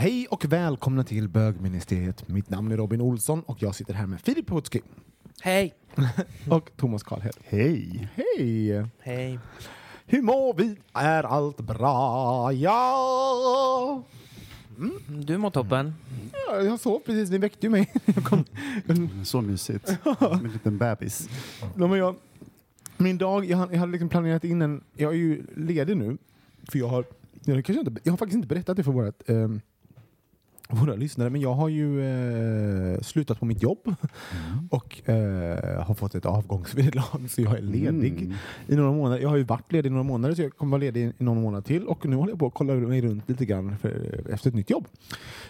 Hej och välkomna till bögministeriet. Mitt namn är Robin Olsson och jag sitter här med Filip Hutski Hej! och Thomas Karlhed. Hej! Hej! Hej. Hur mår vi? Är allt bra? Ja! Du mår toppen. Ja, Jag sov precis, ni väckte ju mig. Jag kom. Så mysigt. Som en liten bebis. Ja, men jag, min dag, jag, har- jag hade liksom planerat in en... Jag är ju ledig nu, för jag har... Jag, kanske inte, jag har faktiskt inte berättat det för våra, um, våra lyssnare, men jag har ju eh, slutat på mitt jobb och eh, har fått ett avgångsvederlag, så jag är ledig Mm. i några månader. Jag har ju varit ledig i några månader, så jag kommer vara ledig i någon månad till och nu håller jag på att kolla mig runt lite grann för, efter ett nytt jobb.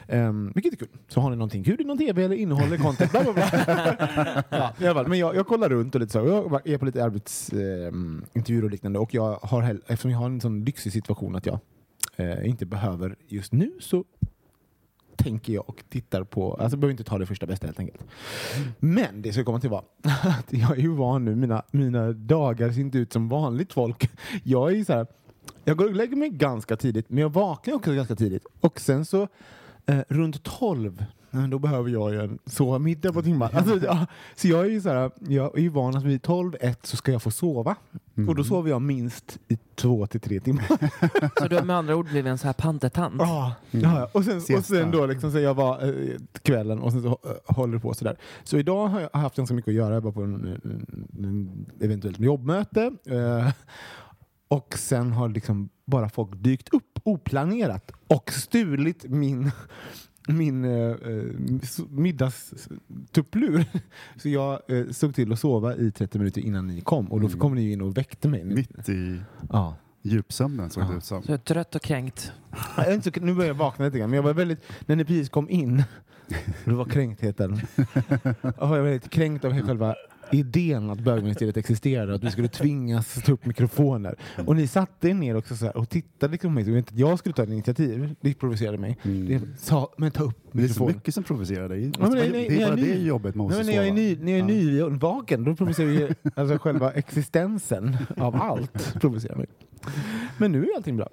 Um, vilket är kul. Så har ni någonting kul i någon tv eller innehåll eller content, bla bla bla. ja, i alla fall. Men jag, jag kollar runt och lite så. Jag är på lite arbetsintervjuer och liknande och jag har, eftersom jag har en sån lyxig situation att jag eh, inte behöver just nu så tänker jag och tittar på, alltså jag behöver inte ta det första bästa helt enkelt. Men det ska komma till var att jag är ju van nu, mina, mina dagar ser inte ut som vanligt folk. Jag är så här, jag går och lägger mig ganska tidigt, men jag vaknar också ganska tidigt. Och sen så eh, runt 12, då behöver jag ju en sova middag på timmar. Alltså, ja, så jag är ju så här, jag är ju van att vid 12, 1 så ska jag få sova. Och då sover jag minst i två till tre timmar. Så du har med andra ord blivit en så här pantertant? Ja, ja, ja. Och, sen, och sen då liksom så jag var eh, kvällen och sen så eh, håller det på sådär. Så idag har jag haft ganska mycket att göra. Jag var på en, en, en eventuellt jobbmöte. Eh, och sen har liksom bara folk dykt upp oplanerat och stulit min min eh, eh, middagstupplur. Så jag eh, såg till att sova i 30 minuter innan ni kom och då Mm. kom ni in och väckte mig. Mitt i Ja. djupsömnen såg Ja. det ut som. Så jag är trött och kränkt. Jag är inte så, nu börjar jag vakna lite grann, men jag var väldigt, när ni precis kom in, det var kränktheten. Jag var väldigt kränkt av själva idén att bögministeriet existerade att vi skulle tvingas ta upp mikrofoner. Och ni satte er ner också så och tittade liksom på mig, inte att jag skulle ta ett initiativ. Det provocerade mig. Det sa, men ta upp Men det är så mikrofonen. mycket som provocerar dig. Ja, nej, nej, det nej, är bara nej. det jobbet man Nej, måste men när jag är, ny, när jag är nyvaken, då provocerar ju alltså själva existensen av allt. provocerar mig. Men nu är allting bra.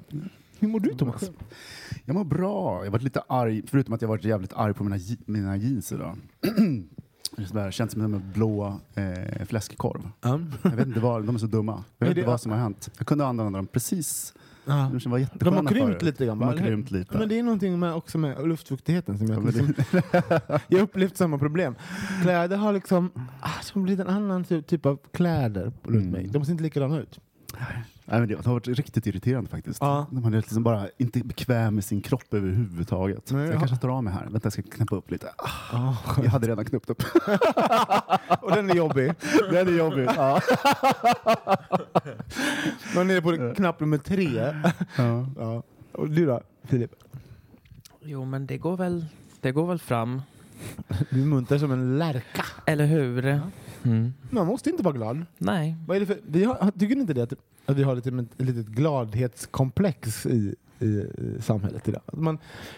Hur mår du Thomas? Jag mår bra. Jag har varit lite arg, förutom att jag varit jävligt arg på mina, mina jeans idag. Sådär, känns som en blå eh, fläskkorv. Um. Jag vet inte vad, de är så dumma. Jag vet inte vad som har hänt. Jag kunde använda dem precis. Ja. De var De har krympt förut. lite grann. De har krympt lite. Men det är någonting med, också med luftfuktigheten som jag, Ja, men liksom, jag har upplevt samma problem. Kläder har liksom ah, som blivit en annan typ, typ av kläder runt Mm. mig. De ser inte likadana ut. Nej, men det har varit riktigt irriterande faktiskt. Ja. De är liksom bara inte bekväm med sin kropp överhuvudtaget. Nej, jag ja. kanske tar av mig här. Vänta, jag ska knäppa upp lite. Ah, jag hade redan knäppt upp. och den är jobbig. Den är jobbig. Ja. Man är på knapp nummer tre. Ja. Ja. Och du då, Filip? Jo, men det går väl, det går väl fram. Du är munter som en lärka. Eller hur? Mm. Man måste inte vara glad. Nej. Vad är det för, vi har, tycker ni inte det att, att vi har lite, ett litet gladhetskomplex i, i, i samhället idag? Att man,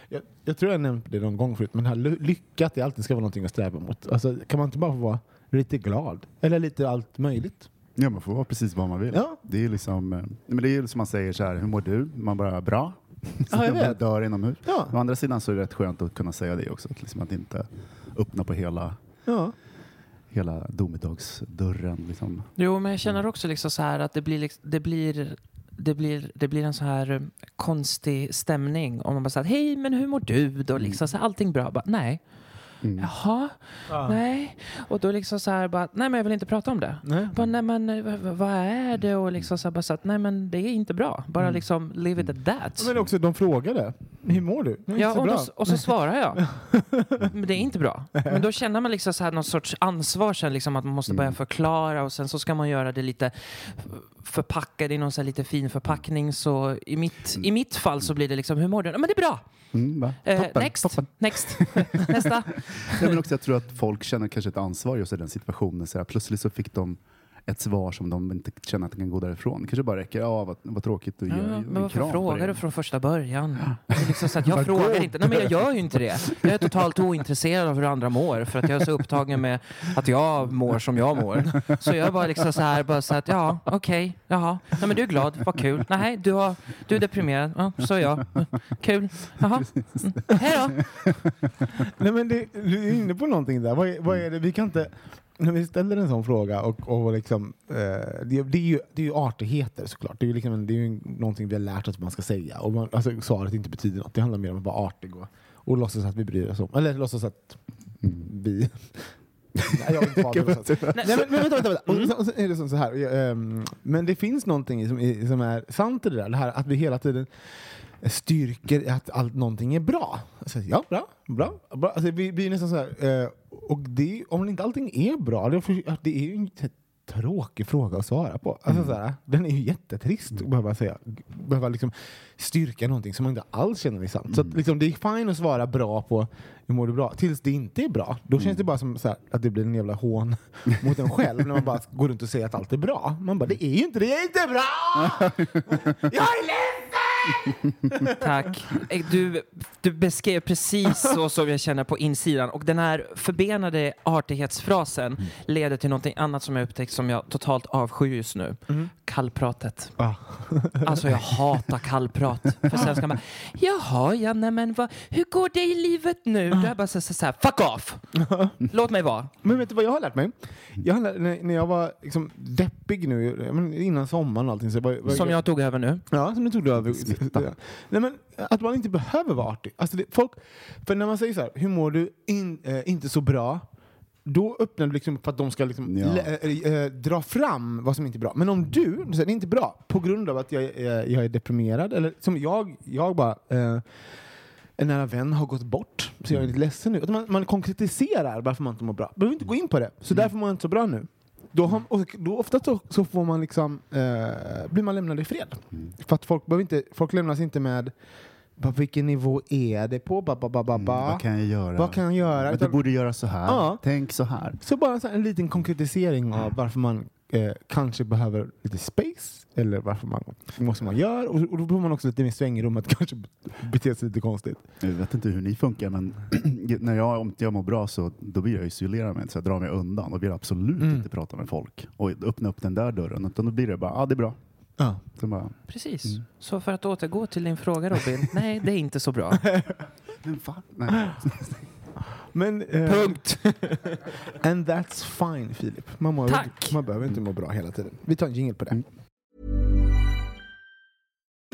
jag, jag tror jag nämnt det någon gång förut, men här ly- lyckat det alltid ska vara någonting att sträva mot. Alltså, kan man inte bara få vara lite glad eller lite allt möjligt. Ja, man får vara precis vad man vill. Ja. Det är liksom, eh, men det är ju som man säger så här, hur mår du? Man bara, bra. Ja, jag man dör inomhus. Ja. Å andra sidan så är det rätt skönt att kunna säga det också, att, liksom att inte öppna på hela, Ja hela domedagsdörren. Liksom. Jo, men jag känner också liksom så här att det blir, liksom, det blir, det blir, det blir en så här eh, konstig stämning. Om man bara säger hej, men hur mår du? Då liksom så här, allting bra. Bara, nej. Mm. Jaha, nej. Och då liksom så här bara, nej men jag vill inte prata om det. Nej. Bara, nej men eh, vad är det? Och liksom så här, bara så att, nej men det är inte bra. Bara liksom leave it at that. Men också, de frågade. Hur mår du? Ja, så och, bra. då, och så svarar jag. Men det är inte bra. Men då känner man liksom så här någon sorts ansvar sen, liksom att man måste börja förklara och sen så ska man göra det lite förpackad i någon så här lite fin förpackning. Så i mitt, i mitt fall så blir det liksom, hur mår du? Ja, Men det är bra! Mm, va? Eh, next, toppen. next, nästa. Nej, men också, jag tror att folk känner kanske ett ansvar just i den situationen. Så här, plötsligt så fick de ett svar som de inte känner att de kan gå därifrån. Kanske bara räcker, ja vad, vad tråkigt att Ja, ge men en varför kram frågar du från första början? Liksom så att jag frågar inte. Nej, men jag gör ju inte det. Jag är totalt ointresserad av hur andra mår för att jag är så upptagen med att jag mår som jag mår. Så jag är bara liksom så här, bara så att ja, okej, jaha. Nej, men du är glad, vad kul. Nej, du, har, du är deprimerad. Ja, så är jag. Kul. Jaha. Mm. Hej då. Nej, men det, du är inne på någonting där. Vad är, vad är det? Vi kan inte... När vi ställer en sån fråga och, och liksom, eh, det, det, är ju, det är ju artigheter såklart. Det är ju, liksom, det är ju någonting vi har lärt oss att man ska säga. Och man, alltså, svaret inte betyder något. Det handlar mer om att vara artig och, och låtsas att vi bryr oss om. Eller låtsas att vi... Nej, jag vill inte vara det. Nej, men, men vänta, vänta. vänta. Och så är det som så här. jag, ehm, men det finns någonting som, som är sant i det där. Det här att vi hela tiden styrker att allt, någonting är bra. Alltså, ja, bra, bra. bra. Alltså, vi blir nästan så här. Eh, och det, om inte allting är bra, det, är- det är ju en tråkig fråga att svara på. Alltså, så här, den är ju jättetrist att behöva, säga, behöva liksom styrka någonting som man inte alls känner är sant. Så att, liksom, det är fint att svara bra på hur mår du bra, tills det inte är bra. Då känns det bara som här, att det blir en jävla hån mot en själv när man bara går runt och säger att allt är bra. Man bara, det är ju inte det, det är inte bra! Jag är ledsen! Tack. Eh, Du, du beskrev precis så som jag känner på insidan. Och den här förbenade artighetsfrasen leder till någonting annat som jag upptäckt som jag totalt avskyr just nu. Kallpratet. Ah. Alltså jag hatar kallprat. För sen ska man, jaha, ja, nej men vad, hur går det i livet nu? Då är jag bara så, så, så här, fuck off! Låt mig vara. Men vet du vad jag har lärt mig? Jag har lärt, när, när jag var liksom deppig nu, innan sommaren och allting. Så var, var, Som jag tog över nu. Ja, som du tog över. Nej, men att man inte behöver vara artig. Alltså det, folk, för när man säger så här, hur mår du? In, eh, inte så bra. Då öppnar du liksom för att de ska liksom Ja. lä- eh, eh, dra fram vad som inte är bra. Men om du säger det är inte bra på grund av att jag, eh, jag är deprimerad, eller som jag, jag bara eh, en nära vän har gått bort, så jag är lite ledsen nu. Att man, man konkretiserar varför man inte mår bra. Behöver inte gå in på det. Så därför mår jag inte så bra nu. Då, har, och då ofta så, så får man liksom, eh, blir man lämnad i fred. För att folk, behöver inte, folk lämnas inte med på vilken nivå är det på? Ba, ba, ba, ba, Mm, vad kan jag göra? Vad kan jag göra? Du borde göra så här. Ja. Tänk så här. Så bara så här en liten konkretisering av varför man eh, kanske behöver lite space eller varför man måste man gör och, och då får man också lite mer svängrum att kanske bete sig lite konstigt. Jag vet inte hur ni funkar, men när jag, om jag mår bra så då vill jag isolera mig, så jag drar mig undan och vill absolut Mm. inte prata med folk och öppna upp den där dörren. Utan då blir det bara, ja ah, det är bra. Ja. Så bara, Precis. Mm. Så för att återgå till din fråga Robin. Nej, det är inte så bra. men fan. Nej. Men, eh, Punkt. And that's fine Filip. Man, mår, Tack. man behöver inte må bra hela tiden. Vi tar en jingle på det.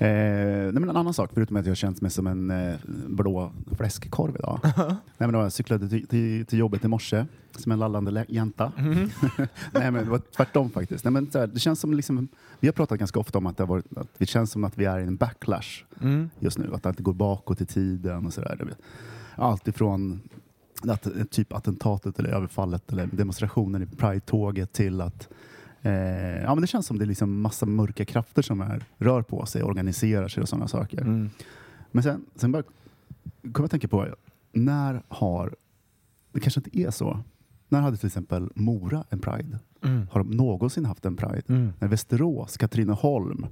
Eh, nej men en annan sak, förutom att jag känt mig som en eh, blå fläskkorv idag. nej men då jag cyklade till, till, till jobbet i morse som en lallande jänta. nej men det var tvärtom faktiskt. Nej, men här, det känns som liksom, vi har pratat ganska ofta om att det, har varit, att det känns som att vi är i en backlash just nu. Att det alltid går bakåt i tiden och sådär. Allt ifrån att, typ attentatet eller överfallet eller demonstrationen i Pride-tåget till att Eh, ja, men det känns som det är liksom massa mörka krafter som är, rör på sig, organiserar sig och sådana saker. Mm. Men sen, sen bara kom jag att tänka på, när har, det kanske inte är så, när hade till exempel Mora en Pride? Mm. Har de någonsin haft en Pride? Mm. När Västerås, Katrineholm,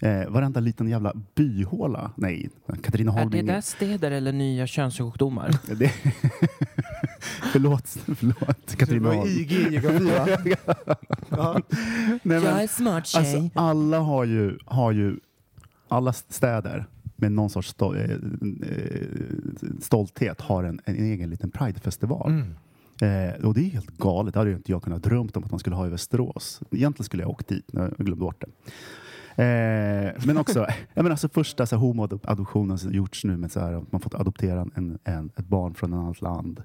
eh, varenda liten jävla byhåla, nej, Är Katrineholm det ingen- där städer eller nya könssjukdomar? det, förlåt, förlåt Det Katrineholm. IG i geografi va? ja. Nej, men- Jag är smart tjej. Alltså, alla har ju, har ju, alla städer med någon sorts stol, eh, eh, stolthet har en, en egen liten Pridefestival. Mm. Eh, och det är helt galet. Det hade ju inte jag kunnat drömt om att man skulle ha i Västerås. Egentligen skulle jag ha åkt dit, men jag glömde bort det. Eh, men också, jag menar, alltså första så homoadoptionen som gjorts nu med så här, att man fått adoptera en, en, ett barn från ett annat land.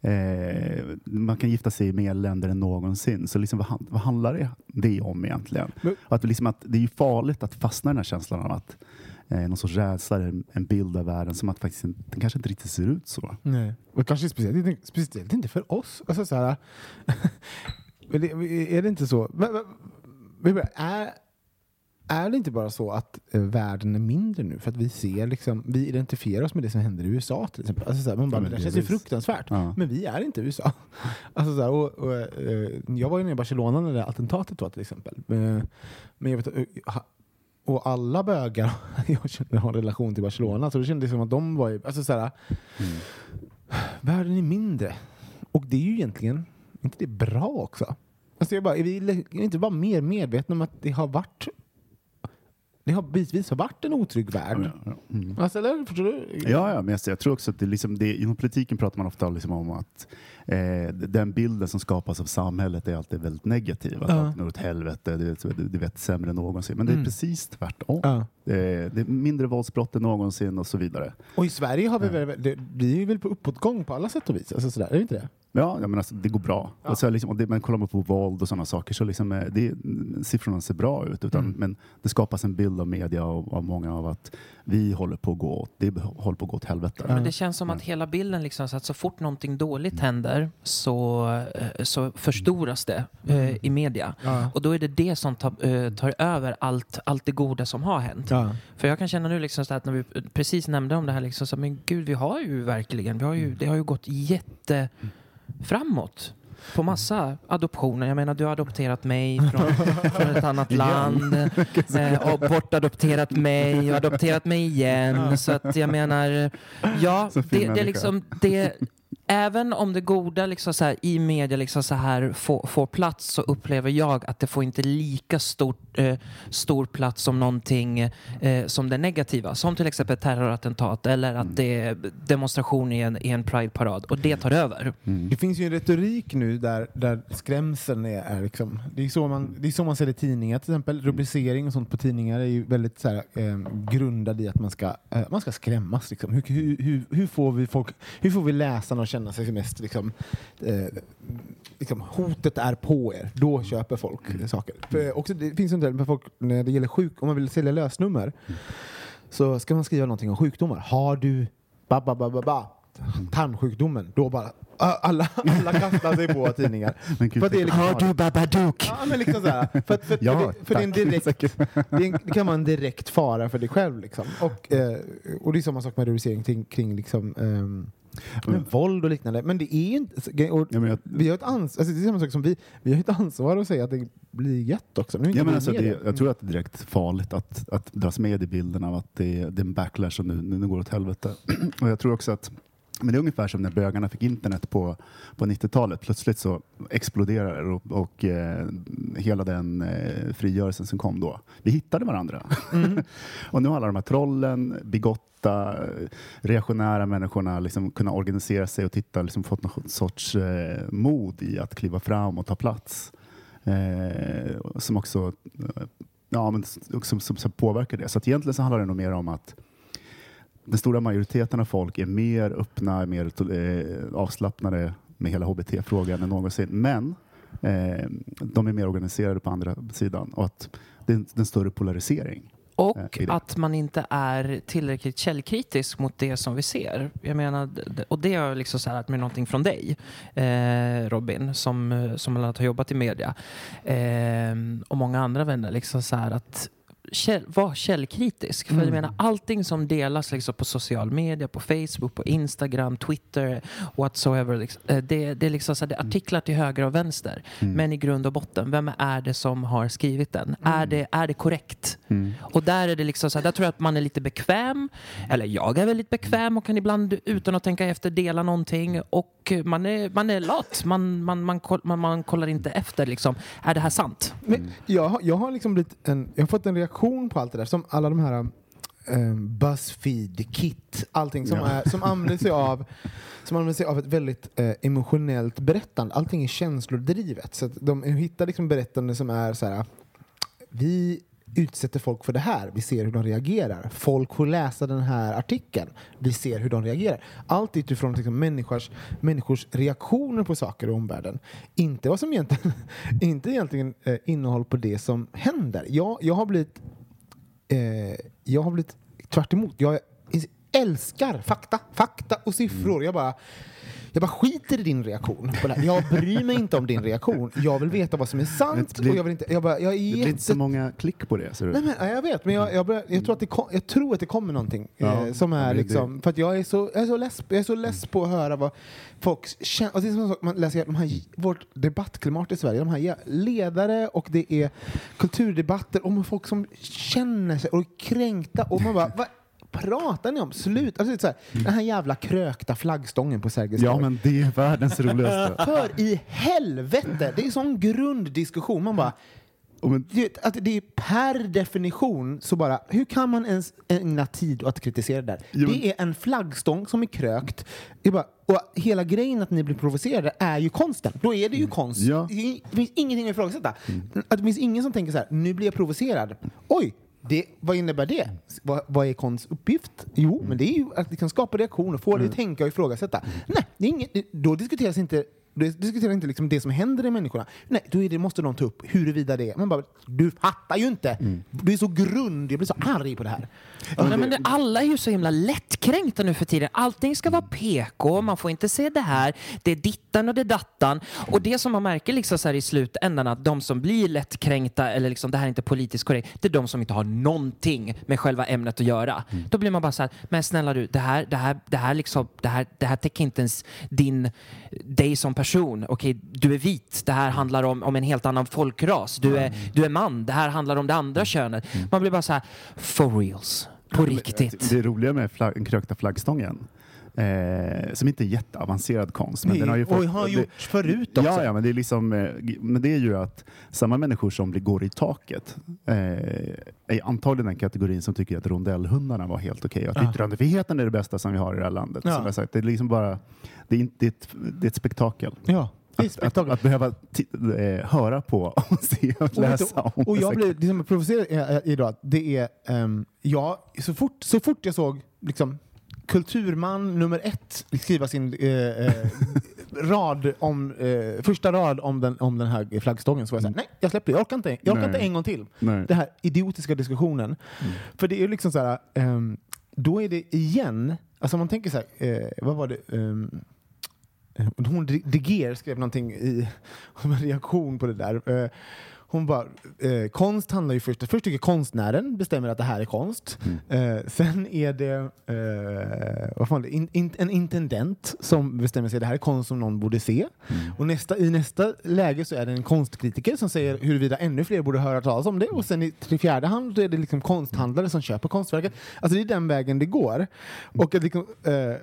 Eh, man kan gifta sig i mer länder än någonsin. Så liksom, vad, vad handlar det, det om egentligen? Men- att, liksom, att det är ju farligt att fastna i den här känslan av att eh, någon sorts rädsla, en, bild av världen som att faktiskt den kanske inte riktigt ser ut så. Nej. Och kanske speciellt, inte- speciellt inte för oss. Alltså, så här, är det inte så? Men- men Är, är det inte bara så att eh, världen är mindre nu? För att vi ser liksom, vi identifierar oss med det som händer i USA till exempel. Alltså, så här, man bara, Ja, men det där känns ju precis. fruktansvärt. Ja. Men vi är inte USA. Alltså, så här, och, och, eh, jag var ju nere i Barcelona när det där attentatet var till exempel. Eh, Men jag vet, eh, ha- och alla bögar jag känner har en relation till Barcelona. Så det kändes som att de var ju, alltså så här, världen är mindre. Och det är ju egentligen, inte det bra också? Alltså jag bara, är vi är inte bara mer medvetna om att det har varit det har bitvis varit en otrygg värld. Mm. Alltså, eller? Förstår du? Ja, ja, men jag, jag tror också att det, liksom, det, inom politiken pratar man ofta liksom om att eh, den bilden som skapas av samhället är alltid väldigt negativ. Att Ja. allt går åt helvete, du, du, du vet sämre än någonsin. Men det är Mm. precis tvärtom. Ja. Eh, det är mindre våldsbrott än någonsin och så vidare. Och i Sverige har vi väl, det, vi är väl på uppåtgång på alla sätt och vis. Alltså sådär, är det inte det? Ja, menar, alltså, det går bra. Ja. Och så, liksom, det, men kollar man på våld och sådana saker så liksom, eh, det, siffrorna ser bra ut. Utan, Mm. Men det skapas en bild av media och av många av att vi håller på att gå åt, det håller på att gå åt helvete. Men det känns som att hela bilden, liksom, så att så fort någonting dåligt händer så, eh, så förstoras det eh, i media. Ja. Och då är det det som tar, eh, tar över allt, allt det goda som har hänt. Ja. För jag kan känna nu liksom så att när vi precis nämnde om det här, liksom, så, men gud, vi har ju verkligen, vi har ju, det har ju gått jätte framåt på massa adoptioner. Jag menar, du har adopterat mig från, från ett annat land eh, och bortadopterat mig och adopterat mig igen. Så att jag menar, ja, det, det är liksom det Även om det goda liksom så här, i media liksom så här får, får plats så upplever jag att det får inte lika stort, eh, stor plats som någonting eh, som det negativa. Som till exempel terrorattentat eller att det är demonstration i en, i en Pride-parad. Och det tar över. Det finns ju en retorik nu där, där skrämseln är, är liksom, det är, så man, det är så man ser det i tidningar till exempel. Rubricering och sånt på tidningar är ju väldigt så här, eh, grundad i att man ska, eh, man ska skrämmas. Liksom. Hur, hur, hur, hur, får vi folk, hur får vi läsarna att känna sig mest liksom, eh, liksom, hotet är på er. Då köper folk saker. För också, det finns en del med folk när det gäller sjuk, om man vill sälja lösnummer så ska man skriva någonting om sjukdomar. Har du ba, ba, ba, ba, ba, tarmsjukdomen, då bara alla, alla kastar sig på tidningar. Gud, För det är liksom, Har du Babadook? Ja, men liksom så här, för, för, för, Ja, det, för det, är en tack. direkt, det, en, det kan vara en direkt fara för dig själv. Liksom. Och, eh, och det är samma sak med rubricering kring, kring liksom, ehm, men våld och liknande. Men det är inte... Och Ja, men jag- vi har ett ans- alltså det är samma sak som vi, vi har ett ansvar att säga att det blir jätt också. Inte Ja, men alltså, det, jag tror att det är direkt farligt att, att dras med i bilden av att det, det är en backlash som nu, nu går åt helvete. Och jag tror också att men det är ungefär som när bögarna fick internet på, på 90-talet. Plötsligt så exploderar det och, och eh, hela den eh, frigörelsen som kom då. Vi hittade varandra. och nu har alla de här trollen, bigotta, reaktionära människorna liksom kunna organisera sig och titta, liksom fått någon sorts eh, mod i att kliva fram och ta plats. Eh, som också eh, ja, men, som, som, som påverkar det. Så egentligen så handlar det nog mer om att den stora majoriteten av folk är mer öppna, mer eh, avslappnade med hela HBT-frågan än någonsin. Men eh, de är mer organiserade på andra sidan och att det är en, större polarisering. Och Eh, det. att man inte är tillräckligt källkritisk mot det som vi ser. Jag menar, och det har jag liksom så här lärt mig någonting från dig, eh, Robin, som, eh, som bland annat har jobbat i media. Eh, och många andra vänner. Liksom så att käll, var källkritisk. För jag menar, allting som delas liksom på social media, på Facebook, på Instagram, Twitter, whatsoever. Liksom, eh, det, det, är liksom så det är artiklar till höger och vänster. Men i grund och botten, vem är det som har skrivit den? Är, det, är det korrekt? Och där är det liksom så där tror jag att man är lite bekväm. Eller jag är väldigt bekväm och kan ibland utan att tänka efter dela någonting. Och man är, man är lat. Man, man, man, man, man kollar inte efter liksom, är det här sant? Men jag, jag har liksom blivit en, jag har fått en reaktion på allt det där, som alla de här um, Buzzfeed, Kit, allting som, Ja. är, som använder sig av som använder sig av ett väldigt eh, emotionellt berättande. Allting är känslodrivet. Så de hittar liksom berättande som är så här. Vi utsätter folk för det här. Vi ser hur de reagerar. Folk får läsa den här artikeln. Vi ser hur de reagerar. Allt utifrån liksom, människors, människors reaktioner på saker i omvärlden. Inte vad som egentligen, inte egentligen eh, innehåll på det som händer. Jag, jag har blivit eh, jag har blivit tvärt emot. Jag älskar fakta, fakta och siffror. Jag bara jag bara skiter i din reaktion på det här. Jag bryr mig inte om din reaktion. Jag vill veta vad som är sant. Det blir- och jag, vill inte, jag, bara, jag är Det blir jätte... inte så många klick på det. Så Nej, men, ja, jag vet, men jag, jag, börjar, jag, tror att det kom, jag tror att det kommer någonting. Ja, eh, som är liksom, för att jag är så, jag är så, less, jag är så less på att höra vad folk känner. Och det är som sak, man läser de här, vårt debattklimat i Sverige, de här ledare och det är kulturdebatter om folk som känner sig och är kränkta. Och man bara, pratar ni om? Slut! Alltså, det så här, den här jävla krökta flaggstången på Sergels Ja, torg. men det är världens roligaste. För i helvete! Det är en sån grunddiskussion. Man bara, men, vet, att det är per definition så bara, hur kan man ens ägna tid åt att kritisera det där? Jo, Det är en flaggstång som är krökt. Bara, och hela grejen att ni blir provocerade är ju konsten. Då är det ju konst. Ja. Mm. Det det finns ingenting att ifrågasätta. Att det finns ingen som tänker så här, nu blir jag provocerad. Oj, det, vad innebär det? Vad, vad är konsts uppgift? Jo, men det är ju att liksom skapa reaktioner, få Mm. dig att tänka och ifrågasätta. Nej, det är inget, då diskuteras inte då diskuterar inte liksom det som händer i människorna. Nej, då det, måste de ta upp huruvida det är. Man bara, du fattar ju inte! Mm. Du är så grund, jag blir så arg på det här. Nej, men det, alla är ju så himla lättkränkta nu för tiden. Allting ska vara PK, man får inte se det här, det är dittan och det är dattan. Och det som man märker liksom så i slutändan att de som blir lättkränkta eller liksom det här är inte politiskt korrekt, det är de som inte har någonting med själva ämnet att göra. Då blir man bara så här, men snälla du, det här, det här, det här, liksom, det här, det här täcker inte ens din, dig som person. Okej, du är vit, det här handlar om, om en helt annan folkras. Du är, du är man, det här handlar om det andra könet. Man blir bara så här, for reals. På riktigt. Det roliga med flag, den krökta flaggstången, eh, som inte är jätteavancerad konst. Men Nej, den har ju och fått, har det- gjorts förut också. Ja, ja men, det är liksom, eh, men det är ju att samma människor som går i taket eh, är antagligen den kategorin som tycker att rondellhundarna var helt okej. Att Ja. yttrandefriheten är det bästa som vi har i det här landet. Ja. Som jag sagt, det är liksom bara, det är, inte, det är, ett, det är ett spektakel. Ja, Att, att, att behöva eh, höra på och se och Och, läsa du, om. och jag blev liksom provocerad idag. Det är, ehm, ja, så, fort, så fort jag såg liksom, kulturman nummer ett skriva sin eh, eh, rad om, eh, första rad om den, om den här flaggstången så var jag såhär, nej jag släpper det, jag orkar inte, jag orkar Nej. inte en gång till. Nej. Den här idiotiska diskussionen. För det är ju liksom så här, ehm, då är det igen, alltså man tänker så här, eh, vad var det? eh, hon De De Geer skrev någonting i, som en reaktion på det där. Eh, hon bara, eh, konst handlar ju först, först tycker konstnären bestämmer att det här är konst. Eh, sen är det, eh, vad fan, in, in, en intendent som bestämmer sig att det här är konst som någon borde se. Och nästa, i nästa läge så är det en konstkritiker som säger huruvida ännu fler borde höra talas om det. Och sen i till fjärde hand är det liksom konsthandlare som köper konstverket. Alltså det är den vägen det går. Och att liksom, eh,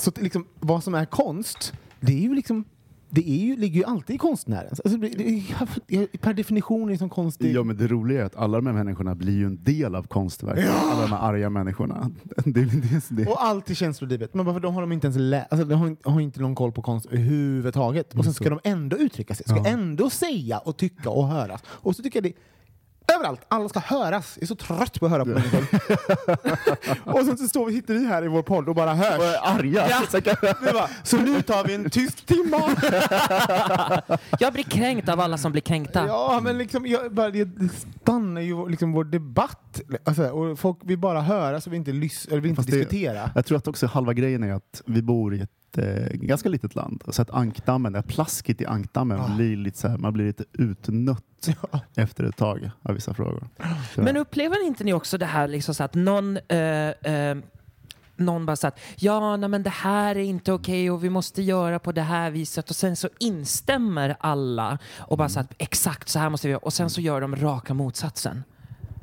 så liksom, vad som är konst, det är ju liksom det är ju, ligger ju alltid i konstnärens. Alltså, per definition är liksom konst... det- Ja, men det roliga är att alla de här människorna blir ju en del av konstverket. Alla de här arga människorna. Det, det, det. Och allt är känslodrivet. Men varför de har de inte ens lä- alltså, de har, inte- har inte någon koll på konst överhuvudtaget. Och sen ska de ändå uttrycka sig. Ska ändå säga och tycka och höras. Och så tycker jag det Överallt! Alla ska höras. Jag är så trött på att höra på människor. och sen så står vi, sitter vi här i vår podd och bara hörs. Och är arga. Vi bara, så nu tar vi en tyst timma. Jag blir kränkt av alla som blir kränkta. Ja, men liksom, jag, bara, det stannar ju liksom vår debatt. Alltså, och folk vill bara höra så vi inte, lys- eller vill inte Fast det- diskutera. Jag tror att också halva grejen är att vi bor i ett eh, ganska litet land. Så att ankdammen, det här plasket i ankdammen. Blir lite så här, man blir lite utnött efter ett tag av vissa frågor. Så- Men upplever inte ni också det här liksom så att någon eh, eh, någon bara sagt ja nej, men det här är inte okej och vi måste göra på det här viset. Och sen så instämmer alla och bara sagt exakt så här måste vi göra. Och sen så gör de raka motsatsen.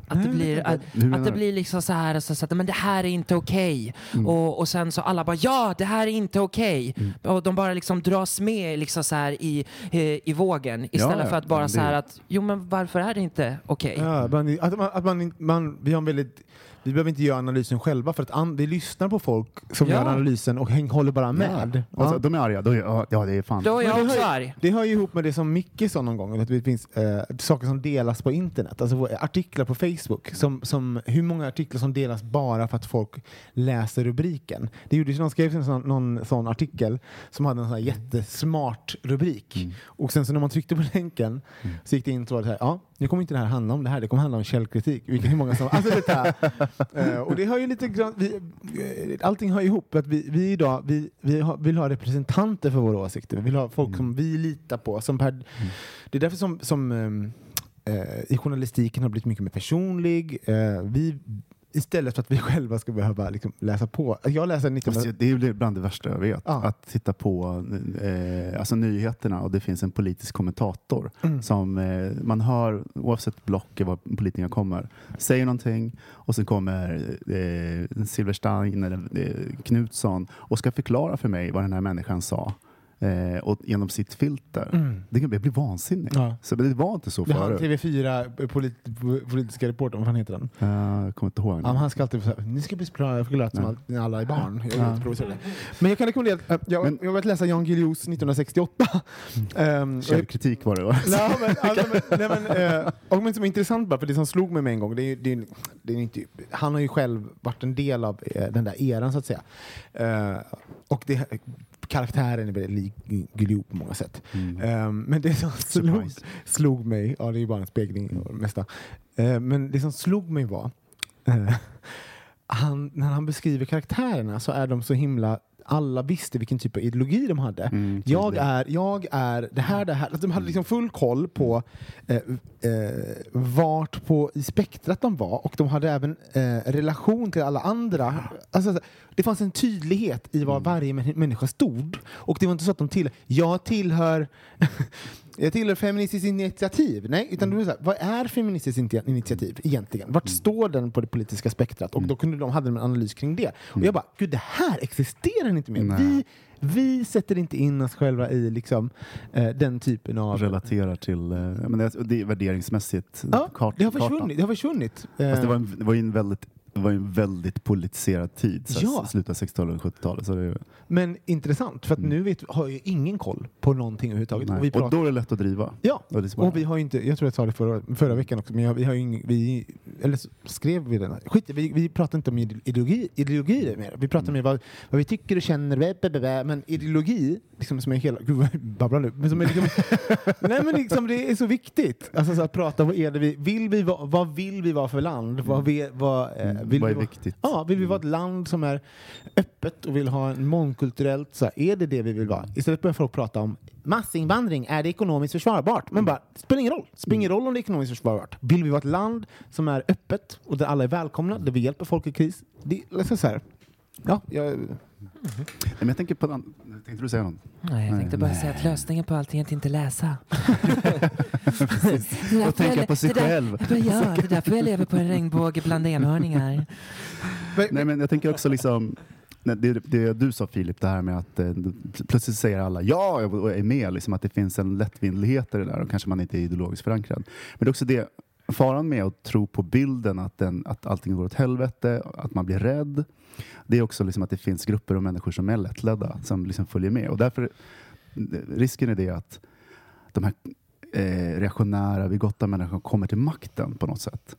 Att det blir, att, att det? Mm. blir liksom så här, så, så att men det här är inte okej. Mm. Och, och sen så alla bara ja, det här är inte okej. Och de bara liksom dras med liksom så här i, eh, i vågen istället ja, för att bara men så här det- att jo men varför är det inte okej? Ja, man, att man, att man, man, vi har en väldigt vi behöver inte göra analysen själva för att vi lyssnar på folk som Ja. gör analysen och häng, håller bara med. Så, Ja. de är arga, då är, ja, ja det är fan. Då är jag också hör- arg. Det hör ju ihop med det som Micke sa någon gång, att det finns eh, saker som delas på internet. Alltså artiklar på Facebook. Som, som, hur många artiklar som delas bara för att folk läser rubriken. Det gjordes, någon skrev en sån, någon sån artikel som hade en sån här jättesmart rubrik. Och sen så när man tryckte på länken så gick det in så var det så här, ja, nu kommer inte det här handla om det här, det kommer handla om källkritik. Vilka, hur många som, alltså det här. Eh, och det har ju lite grann, vi, eh, allting hör ihop. Att vi, vi idag vi, vi har, vill ha representanter för våra åsikter. Vi vill ha folk som vi litar på. Som per, Det är därför som, som eh, i journalistiken har blivit mycket mer personlig. Vi, istället för att vi själva ska behöva liksom, läsa på. Jag läser 19... Fast Det är bland det värsta jag vet. Ja. Att titta på eh, alltså nyheterna och det finns en politisk kommentator Mm. som eh, man hör oavsett block var politikerna kommer. Säger någonting och sen kommer eh, Silverstein eller eh, Knutsson och ska förklara för mig vad den här människan sa. Eh, och genom sitt filter. Mm. Det kan bli bli vansinnig. Ja. Så det var inte så Det förut. TV4 polit, politiska reportern, vad fan heter den? Eh, Jag kommer inte ihåg. Ja, han ska alltid säga ni ska bli förklarat som Ja. att alla är barn. Jag är Ja. Men jag kan rekommendera, äh, jag, Men- jag börjat läsa Jan Guillous 1968. Um, Källkritik var det va? Nej, men, alltså, men, nej, men, eh, och men som är intressant bara för det som slog mig med en gång, det är, det är, det är inte, han har ju själv varit en del av eh, den där eran så att säga. Eh, och det, karaktären är väldigt lik Guillou på många sätt. Eh, men det som slog, slog mig, ja det är ju bara en spegling det mesta, Eh, men det som slog mig var eh, han, beskriver karaktärerna så är de så himla alla visste vilken typ av ideologi de hade. Mm, jag, är, jag är det här, det här. Alltså, de hade liksom full koll på eh, eh, vart på i spektrat de var och de hade även eh, relation till alla andra. Alltså, så- det fanns en tydlighet i Mm. var varje män- människa stod. Och det var inte så att de till, jag tillhör jag tillhör Feministiskt initiativ. Nej, utan det var så vad är Feministiskt Initi- initiativ egentligen? Vart står den på det politiska spektrat? Och då kunde de, hade de en analys kring det. Och jag bara, gud det här existerar inte mer. Nej. Vi, vi sätter inte in oss själva i liksom, eh, den typen av... relaterar till, eh, men det, det är värderingsmässigt Ja, kart, det har kartan. försvunnit. Det har försvunnit. Eh, det var, en, det var en väldigt det var ju en väldigt politiserad tid, så Ja. slutet av 60-talet och 70-talet. Så det, är- Men intressant, för att nu vet, har ju ingen koll på någonting överhuvudtaget. nej. Och, vi och pratar, då är det lätt att driva. ja, Och och vi har inte, jag tror jag sa det förra, förra veckan också, men jag, vi har ju ing, vi, eller skrev vi den. Skit, vi, vi pratar inte om ideologi, ideologi mer. Vi pratar mer vad, vad vi tycker och känner, bä, bä, bä, men ideologi, liksom som är hela, gud vad jag babblar nu, men som är liksom, nej men liksom det är så viktigt. Alltså så att prata, vad är det vi, vill vi vad vill vi vara för land? Vad, vi, vad, eh, vill Vad vi är vara- viktigt? Ja, vill vi vara ett land som är öppet och vill ha en mångkulturellt, så här, är det det vi vill vara? Istället börjar folk prata om massinvandring, är det ekonomiskt försvarbart? Men bara, spelar ingen roll. Spelar ingen roll om det är ekonomiskt försvarbart. Vill vi vara ett land som är öppet och där alla är välkomna, där vi hjälper folk i kris? Det, liksom så här. Ja, jag, Nej, men jag tänker på den. Tänkte du säga något? Nej, jag tänkte bara säga att lösningen på allting är att inte läsa. Och tänka på sig själv. Ja, det är därför jag lever på en regnbåge bland enhörningar. Nej, men jag tänker också liksom nej, det, det du sa Filip, det här med att eh, plötsligt säger alla ja och är med, liksom, att det finns en lättvindlighet i det där och kanske man inte är ideologiskt förankrad. Men det är också det, faran med att tro på bilden att, den, att allting går åt helvete, att man blir rädd. Det är också liksom att det finns grupper av människor som är lättledda, som liksom följer med. Och därför, risken är det att de här eh, reaktionära, vigotta människorna kommer till makten på något sätt.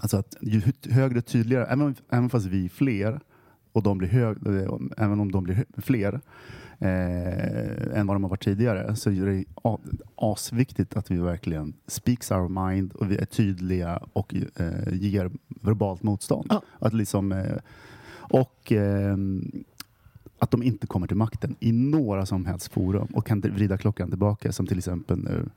Alltså att ju högre, tydligare, även, även fast vi är fler, och de blir hög, eh, även om de blir fler eh, än vad de har varit tidigare, så är det asviktigt att vi verkligen speaks our mind och vi är tydliga och eh, ger verbalt motstånd. Ja. Att liksom, eh, och ehm, att de inte kommer till makten i några som helst forum och kan vrida klockan tillbaka som till exempel nu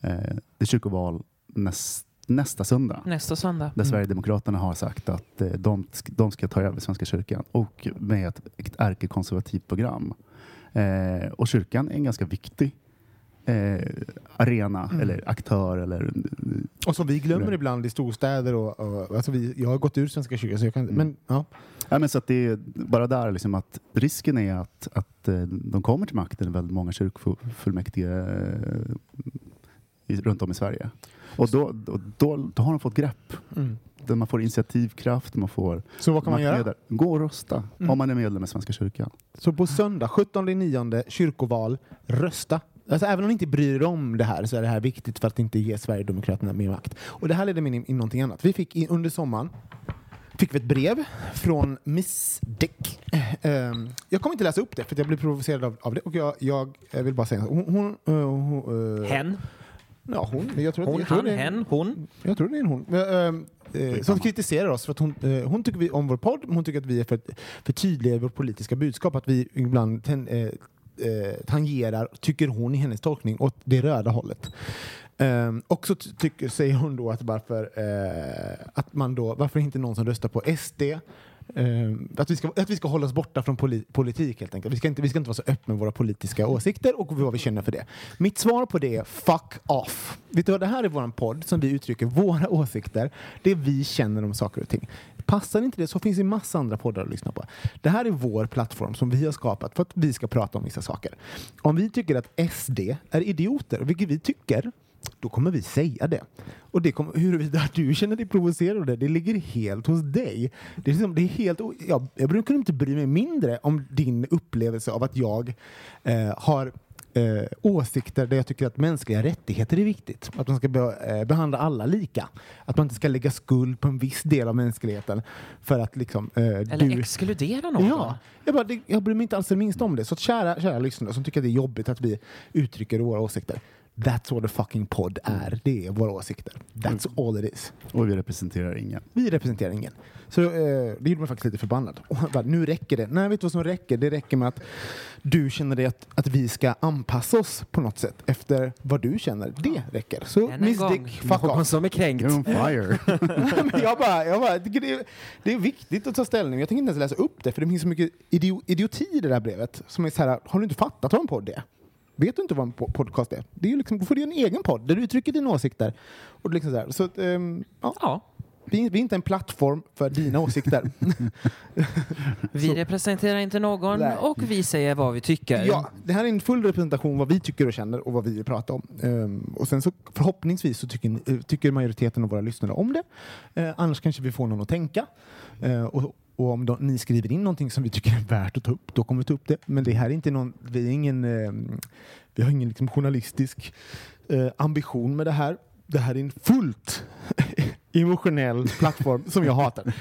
eh, det är kyrkoval näst, nästa söndag. Nästa söndag. Där Sverigedemokraterna har sagt att eh, de, de ska ta över Svenska kyrkan och med ett, ett ärkekonservativt program. Eh, och kyrkan är en ganska viktig eh, arena eller aktör. Eller, och som vi glömmer Nej. ibland i storstäder. Och, och, alltså vi, jag har gått ur Svenska kyrkan, så jag kan, men ja. ja, men så att det är bara där liksom att risken är att, att eh, de kommer till makten, väldigt många kyrkofullmäktige eh, i, runt om i Sverige. Och då, då, då, då har de fått grepp. Mm. Där man får initiativkraft, man får Så vad kan man göra? maktmedel. Gå och rösta Mm. om man är medlem i Svenska kyrkan. Så på söndag, 17 9 kyrkoval, rösta. Alltså, även om ni inte bryr er om det här så är det här viktigt för att inte ge Sverigedemokraterna mer makt. Och det här leder mig in i någonting annat. Vi fick i, under sommaren fick vi ett brev från Miss Dick. Ehm, jag kommer inte läsa upp det för att jag blir provocerad av, av det. Och jag, jag vill bara säga hon, hon, eh, hon, eh, Hen, Ja, hon. Jag tror, att- hon, jag tror han, det är- hen, hon. jag tror det är en hon. Men, eh, som kritiserar oss för att hon, eh, hon tycker vi om vår podd, men hon tycker att vi är för, för tydliga i vårt politiska budskap. Att vi ibland ten, eh, tangerar, tycker hon i hennes tolkning, åt det röda hållet. Um, och så ty- tycker, säger hon då att varför, att man då, varför inte någon som röstar på SD Eh, att, vi ska, att vi ska hålla oss borta från poli, politik helt enkelt. Vi ska, inte, vi ska inte vara så öppna med våra politiska åsikter och vad vi känner för det. Mitt svar på det är fuck off. Vet du vad, det här är vår podd som vi uttrycker våra åsikter, det vi känner om saker och ting. Passar inte det så finns det massa andra poddar att lyssna på. Det här är vår plattform som vi har skapat för att vi ska prata om vissa saker. Om vi tycker att SD är idioter, vilket vi tycker, då kommer vi säga det. Och det kommer, huruvida du känner dig provocerad av det, det ligger helt hos dig. Det är liksom, det är helt, jag, jag brukar inte bry mig mindre om din upplevelse av att jag eh, har eh, åsikter där jag tycker att mänskliga rättigheter är viktigt. Att man ska be, eh, behandla alla lika. Att man inte ska lägga skuld på en viss del av mänskligheten för att liksom... Eh, Eller du, exkludera någon. Ja, jag, bara, det, jag bryr mig inte alls det minsta om det. Så att kära, kära lyssnare som tycker att det är jobbigt att vi uttrycker våra åsikter. That's what a fucking podd är. Det är våra åsikter. That's all it is. Och vi representerar ingen. Vi representerar ingen. Så eh, det gjorde mig faktiskt lite förbannad. Bara, nu räcker det. Nej, vet du vad som räcker? Det räcker med att du känner dig att, att vi ska anpassa oss på något sätt efter vad du känner. Det räcker. Så Miss Dick, fuck någon off. som är kränkt. You're on fire. Men jag bara, jag bara, det, är, det är viktigt att ta ställning. Jag tänker inte ens läsa upp det, för det finns så mycket idio, idioti i det där brevet. Som är så här, har du inte fattat vad en podd är? Vet du inte vad en po- podcast är? Det är ju liksom, då får du en egen podd där du uttrycker dina åsikter. Och liksom så så att, ehm, ja, Ja, vi, vi är inte en plattform för dina åsikter. vi representerar inte någon Nej. och vi säger vad vi tycker. Ja, det här är en full representation vad vi tycker och känner och vad vi vill prata om. Ehm, och sen så förhoppningsvis så tycker, tycker majoriteten av våra lyssnare om det. Eh, annars kanske vi får någon att tänka. Eh, och, och om de, ni skriver in någonting som vi tycker är värt att ta upp, då kommer vi ta upp det. Men det här är inte någon, vi är ingen, eh, vi har ingen liksom journalistisk eh, ambition med det här. Det här är en fullt emotionell plattform som jag hatar.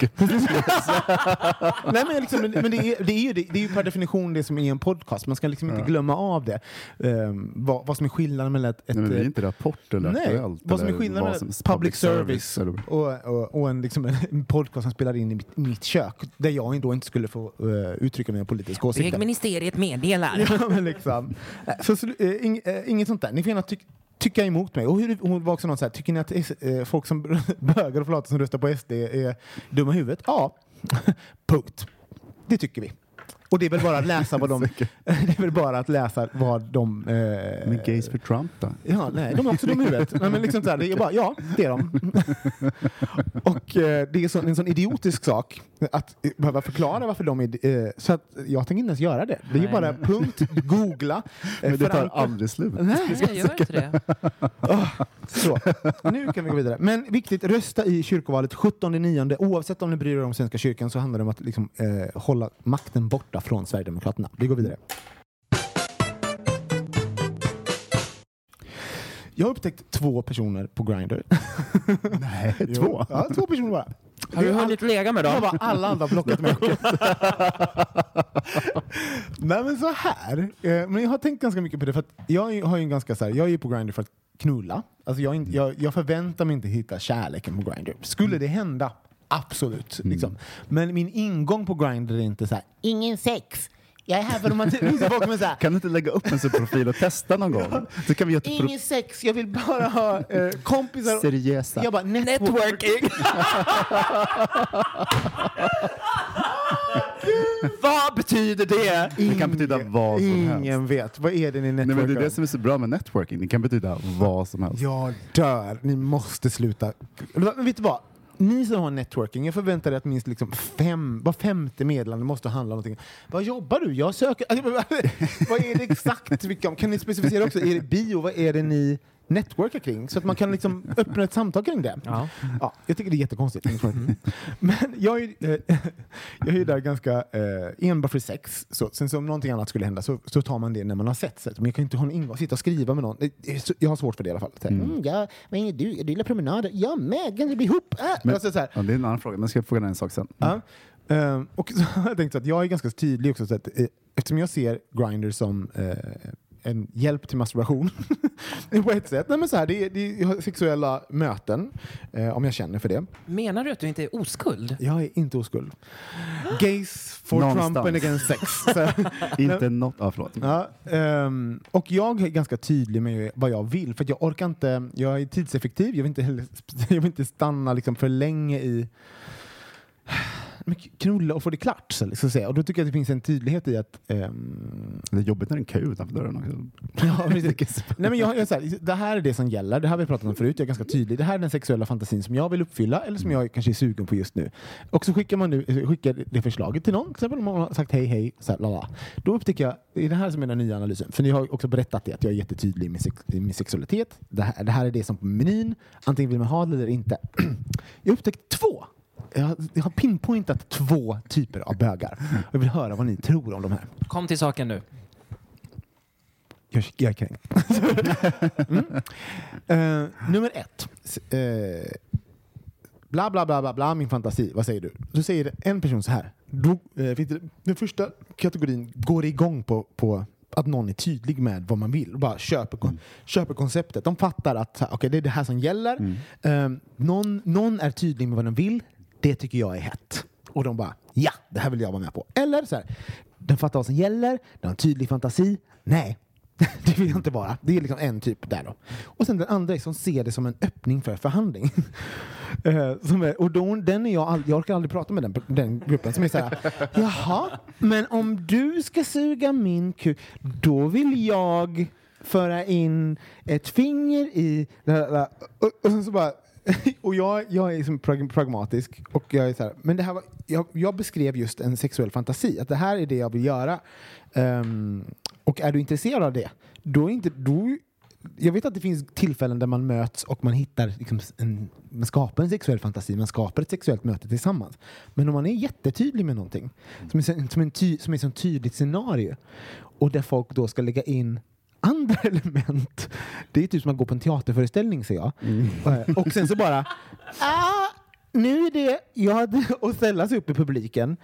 Nej, men liksom, men det, är, det, är ju, det, det är ju per definition det som är en podcast. Man ska liksom inte glömma av det. Um, vad, vad som är skillnaden mellan ett... ett Nej, men det är inte Rapport eller Nej, Aktuellt. vad som är skillnaden mellan som- public service eller- och, och, och en, liksom, en podcast som spelar in i mitt, mitt kök där jag då inte skulle få uh, uttrycka mina politiska åsikter. Vägministeriet meddelar. Ja, men liksom. Så, så, eh, ing, eh, inget sånt där. Ni får gärna tyck, tycka emot mig. Och hur, hon var också någon så här, tycker ni att eh, folk som bögar och flata som röstar på SD är dumma i huvudet? Ja. Punkt. Det tycker vi. Och det är väl bara att läsa vad de... det är väl bara att läsa vad de... Eh, Men gays för Trump då? Ja, nej, de är också dumma i huvudet. Nej, men liksom så här, det är bara, ja, det är de. och eh, det är så, en sån idiotisk sak att eh, behöva förklara varför de är... Eh, så att jag tänker inte ens göra det. Det är ju bara punkt, googla. Eh, Men det tar aldrig slut. Nej, Jag gör inte det. så. Nu kan vi gå vidare. Men viktigt, rösta i kyrkovalet 17.9. Oavsett om ni bryr er om Svenska kyrkan så handlar det om att liksom, eh, hålla makten borta från Sverigedemokraterna. Vi går vidare. Jag har upptäckt två personer på Grindr. Nej, två? Ja, två personer bara. Har du hunnit lägga med Jag dem? bara, alla andra har blockat mig. Nej men så här. Eh, men jag har tänkt ganska mycket på det för att jag har ju en ganska så här, jag är ju på Grindr för att knulla. Alltså jag, jag, jag förväntar mig inte hitta kärleken på Grindr. Skulle det hända, absolut. Liksom. Men min ingång på Grindr är inte så här, ingen sex. Jag är här för här, Kan du inte lägga upp en sån profil och testa någon gång? Så kan vi ett ingen sex, jag vill bara ha eh, kompisar. seriösa. Jag bara, network. Networking! Vad betyder det? Det kan betyda vad som helst. Ingen vet. Vad är det ni Nej, networkar men det är det om? som är så bra med networking. Det kan betyda vad som helst. Jag dör. Ni måste sluta. Men vet du vad? Ni som har networking, jag förväntar er att minst liksom fem, var femte meddelande måste handla om någonting. Vad jobbar du? Jag söker... Alltså, vad är det exakt? Vilka, kan ni specificera också? Är det bio? Vad är det ni networkar kring? Så att man kan liksom öppna ett samtal kring det. Ja. Ja, jag tycker det är jättekonstigt. Men jag är, eh, jag är ju där ganska eh, enbart för sex. Så, sen så om någonting annat skulle hända så, så tar man det när man har sett. Så, men jag kan inte ha en ingång, sitta och skriva med någon. Jag har svårt för det i alla fall. Här, mm. ja, är du? Du gillar promenader? Jag med, kan vi ihop? Äh. Men- alltså, så här, Ja, det är en annan fråga, men ska jag fråga en sak sen? Ja. Ehm, och så har jag tänkt så att jag är ganska tydlig också. Så att, eh, eftersom jag ser Grindr som eh, en hjälp till masturbation på ett sätt. Nej, men så här, det, är, det är sexuella möten, eh, om jag känner för det. Menar du att du inte är oskuld? Jag är inte oskuld. Gays for Någonstans. Trump and against sex. Inte något... Ja, förlåt. ja, ehm, och jag är ganska tydlig med vad jag vill. För att jag orkar inte, jag är tidseffektiv, jag vill inte, heller, jag vill inte stanna liksom för länge i knulla och få det klart. Så liksom, säga. Och då tycker jag att det finns en tydlighet i att ehm, Det är jobbigt när det är en kö utanför dörren också. Ja. Nej, men jag, jag, så här, det här är det som gäller, det här har vi pratat om förut, jag är ganska tydlig. Det här är den sexuella fantasin som jag vill uppfylla eller som jag kanske är sugen på just nu. Och så skickar man nu, skickar det förslaget till någon, till exempel om man har sagt hej hej, så här, lala. då upptäcker jag, det är det här som är den nya analysen. För ni har också berättat det, att jag är jättetydlig med, sex, med sexualitet. Det här, det här är det som på menyn, antingen vill man ha det eller inte. Jag har upptäckt två. Jag har, jag har pinpointat två typer av bögar. Jag vill höra vad ni tror om de här. Kom till saken nu. Jag, jag är kränkt. mm. Eh, nummer ett. Eh, bla, bla, bla, bla, bla, min fantasi. Vad säger du? Då säger en person så här. Då, eh, finns det, den första kategorin går igång på, på att någon är tydlig med vad man vill och bara köper, kon- köper konceptet. De fattar att okej, det är det här som gäller. Eh, någon, någon är tydlig med vad de vill. Det tycker jag är hett. Och de bara, ja, det här vill jag vara med på. Eller så här, den fattar vad som gäller, den har en tydlig fantasi. Nej, det vill jag inte vara. Det är liksom en typ där då. Och sen den andra är som ser det som en öppning för förhandling. Eh, som är, och då, den är jag, all, jag orkar aldrig prata med den, den gruppen som är så här. Jaha, men om du ska suga min kuk, då vill jag föra in ett finger i... Och, och sen så bara... Och jag, jag är liksom pragmatisk och jag är så här, men det här var, jag, jag beskrev just en sexuell fantasi, att det här är det jag vill göra. Um, och är du intresserad av det, då är inte, då, jag vet att det finns tillfällen där man möts och man hittar liksom en, man skapar en sexuell fantasi, man skapar ett sexuellt möte tillsammans. Men om man är jättetydlig med någonting som är, så- som en ty, som är tydligt scenario och där folk då ska lägga in andra element. Det är typ som att gå på en teaterföreställning ser jag. Eh, Och sen så bara ah, nu är det, jag hade, och ställa sig upp i publiken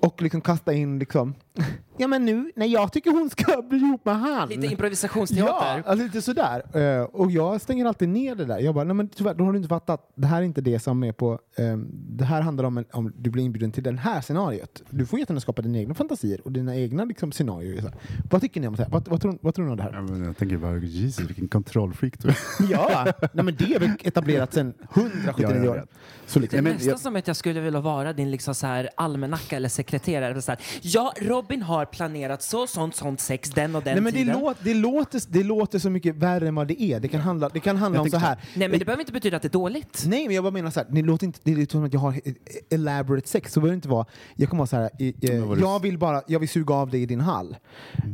och liksom kasta in liksom, ja men nu, när jag tycker hon ska bli ihop med han. Lite Ja, improvisationsteater. alltså lite sådär. Eh, och jag stänger alltid ner det där. Jag bara, nej men tyvärr, då har du inte fattat. Det här är inte det som är på... ehm, det här handlar om en, om du blir inbjuden till det här scenariot. Du får jättegärna skapa dina egna fantasier och dina egna liksom, scenarier. Så här. Vad tycker ni om det här? Vad, vad, tror, vad tror ni om det här? Ja, men jag tänker bara, Jesus vilken kontrollfreak du är. Ja, nej, men det är väl etablerat sedan 179 Ja, år. Så Det liksom, är men nästan jag- som att jag skulle vilja vara din liksom så här almanacka eller sekreterare. Så här, ja, Robin har planerat så, sånt, sånt sex den och den nej, men det, tiden. låter, det, låter, det låter så mycket värre än vad det är. Det kan handla, det kan handla om så här. Nej, men det behöver inte betyda att det är dåligt. Nej, men jag bara menar så här, det låter inte, det lite som att jag har ett elaborate sex, så behöver det inte vara, jag kommer vara så här, i- eh, det? jag vill bara, jag vill suga av dig i din hall.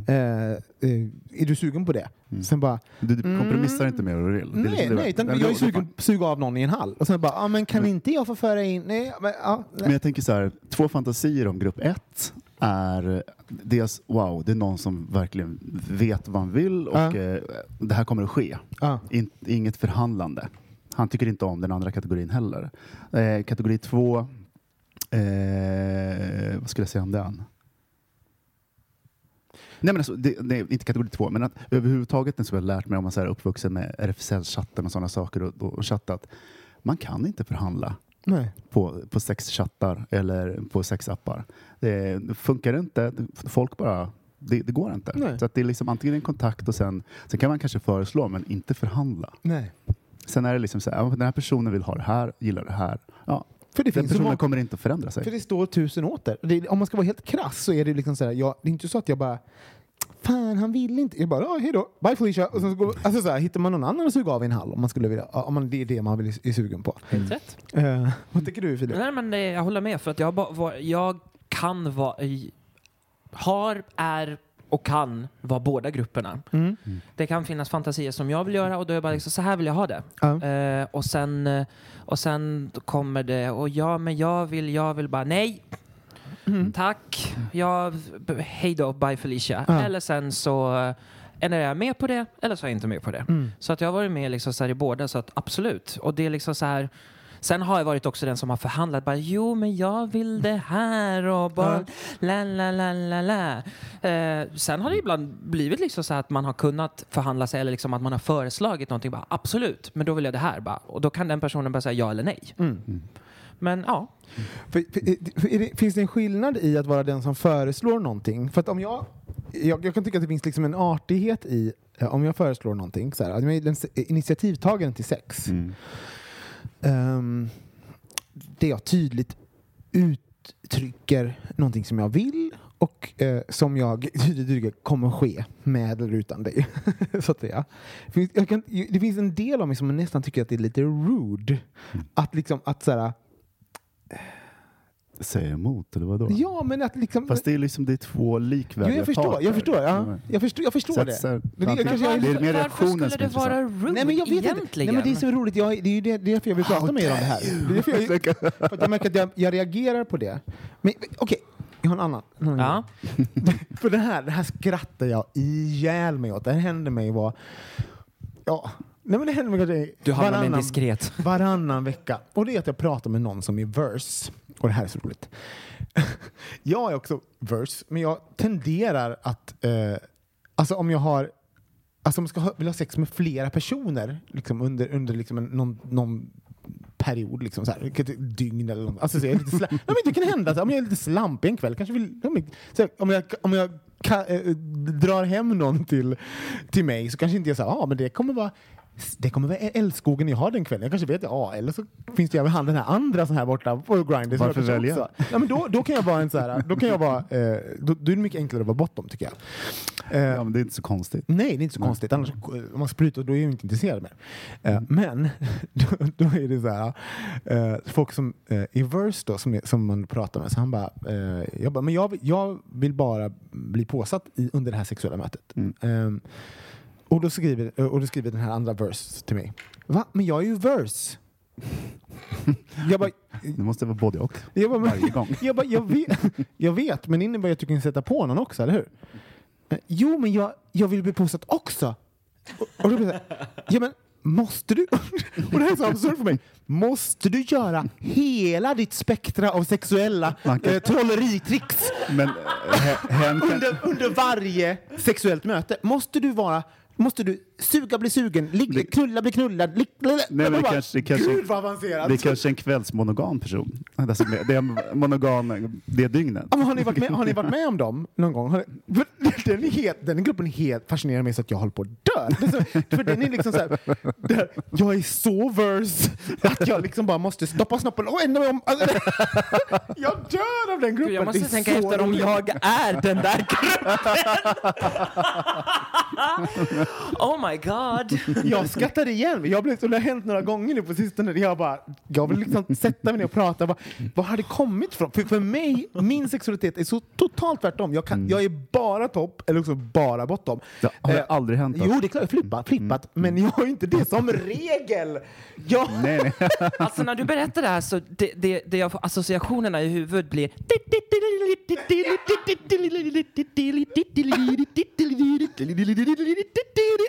Eh, eh, är du sugen på det? Sen bara, Du kompromissar inte med vad du vill. Nej, liksom nej, utan men jag är sugen på suga av någon i en hall. Och sen bara, ah, men kan inte jag få föra in, nej, men, Men nej. jag tänker så här, två fantasier om grupp ett är dels wow, det är någon som verkligen vet vad han vill och eh, det här kommer att ske. Ja. In, inget förhandlande. Han tycker inte om den andra kategorin heller. Eh, kategori två, eh, vad skulle jag säga om den? Nej, men alltså, det, nej, inte kategori två, men att överhuvudtaget som jag har lärt mig om man så här uppvuxen med RFSL-chatten och sådana saker och, och, och chattat. Man kan inte förhandla nej. på, på sexchattar eller på sexappar. Det, det funkar inte. Folk bara... Det, det går inte. Nej. Så att det är liksom antingen en kontakt och sen, sen kan man kanske föreslå men inte förhandla. nej. Sen är det liksom så här, den här personen vill ha det här, gillar det här. Ja, För det den finns så personen många, kommer inte att förändra sig. för det står tusen åter. Det, om man ska vara helt krass så är det liksom så här, jag, det är inte så att jag bara Fan, han vill inte. Jag bara, ja, hej då. Bye Felicia. Och sen så går, alltså så här, hittar man någon annan att suga av i en hall om man skulle vilja, om man, det är det man vill, är sugen på. Helt rätt. Eh, vad tycker du Filip? Nej, men det, jag håller med. För att jag, ba- var, jag kan vara... i- Har, är och kan vara båda grupperna. Mm. Det kan finnas fantasier som jag vill göra och då är jag bara liksom, så här vill jag ha det. Ja. Eh, och sen, eh, och sen kommer det, och ja men jag vill, jag vill bara nej. Tack, jag, hej då, bye Felicia. Eller sen så eh, är jag med på det eller så är jag inte med på det. Mm. Så att jag har varit med liksom så i båda, så att absolut. Och det är liksom så här Sen har jag varit också den som har förhandlat. Bara, jo, men jag vill det här och bara la, la, la, la, la. Eh, sen har det ibland blivit liksom så att man har kunnat förhandla sig eller liksom att man har föreslagit någonting. Bara, absolut, men då vill jag det här. Bara. Och då kan den personen bara säga ja eller nej. Mm. Men ja, För, för, för, är det, finns det en skillnad i att vara den som föreslår någonting? För att om jag, jag, jag kan tycka att det finns liksom en artighet i eh, om jag föreslår någonting, så här, att jag är s- initiativtagaren till sex. Mm. Um, det jag tydligt uttrycker någonting som jag vill och eh, som jag tydligt kommer ske med eller utan dig. så att säga. Finns, jag kan, det finns en del av mig som nästan tycker att det är lite rude. Att liksom, att så här, Säga emot, eller vadå? ja men att liksom... Fast det är liksom det är två Jo, likvärdiga jag förstår, parter. jag förstår, ja. jag förstår, jag förstår att det. så Men det kanske jag- det är mer varför reaktionen skulle som det vara rude Nej men jag vet inte. egentligen? Nej, men det är så roligt. Jag, det är ju det, det är därför jag vill prata med er om det här. Det är därför jag, för att jag märker att jag, jag reagerar på det. Men okej, jag har en annan. en annan Ja. för det här, det här skrattar jag ihjäl mig åt. Det här hände mig var... Ja, nej men det händer mig kanske Du med varannan- diskret. varannan vecka. Och det är att jag pratar med någon som är verse. Och det här är så roligt. jag är också verse, men jag tenderar att... Eh, alltså om jag har... Alltså om jag ska ha, vill ha sex med flera personer liksom under, under liksom en, någon, någon period, liksom så här, vilket dygn eller något. Alltså, så jag är lite sla- ja, men det kan hända, så, om jag är lite slampig en kväll, kanske vill, ja, men, så, här, om jag, om jag ka, eh, drar hem någon till, till mig så kanske inte jag säger ah, men det kommer vara det kommer vara älskogen jag har den kvällen. Jag kanske vet, ja, eller så finns det ju han den här andra sån här borta på Grindr. som Varför välja? också- Ja, men då, då kan jag vara en så här, då kan jag vara, eh, då, då är det mycket enklare att vara bottom tycker jag. Eh, Ja, men det är inte så konstigt. Nej, det är inte så konstigt. Annars, om man sprutar då är jag inte intresserad mer. Eh, men då, då är det så här, eh, folk som uh, i Verse då, som, som man pratar med, så han bara, eh, jag, bara men jag, jag vill bara bli påsatt i, under det här sexuella mötet. Eh, och, då skriver, eh, och då skriver den här andra Verse till mig, va? Men jag är ju Verse. jag bara, Det måste vara både och. jag, bara, Varje gång. jag, bara, jag, vet, jag vet, men innebär att du kan sätta på någon också, eller hur? Eh, Jo, men jag, jag vill bli påsatt också. Och, och då blir det ja, men måste du, och det här är så absurt för mig, måste du göra hela ditt spektra av sexuella kan- eh, trolleritricks Men eh, he- kan, under, under varje sexuellt möte? Måste du vara Måste du suga, bli sugen, ligga, knulla, bli knullad? Lig, Nej, men det bara, kanske- det kanske- Gud vad avancerat! det är kanske en kvällsmonogam person. Alltså, det är monogam det dygnet. Ja, men har, ni varit med, har ni varit med om dem någon gång? Har ni, för den, är helt, den gruppen är helt fascinerande mig så att jag håller på att dö. För den är liksom så här, där, jag är så verse att jag liksom bara måste stoppa snoppen och ändra mig om. Alltså, jag dör av den gruppen. Gud, jag måste tänka efter om jag är den där gruppen. oh my god. Jag skrattar igen mig. Jag blev, så det har hänt några gånger nu på sistone. där Jag, bara, jag vill liksom sätta mig ner och prata. Vad, vad har det kommit ifrån? För, för mig, min sexualitet är så totalt tvärtom. Jag, kan, jag är bara topp eller också bara bottom. Det har Eh, aldrig hänt. Jo, det är klart. Jag flippat, flippat. Men jag har ju inte det som regel. Jag, Nej, nej. Alltså när du berättar det här så det, det, det jag får associationerna i huvudet blir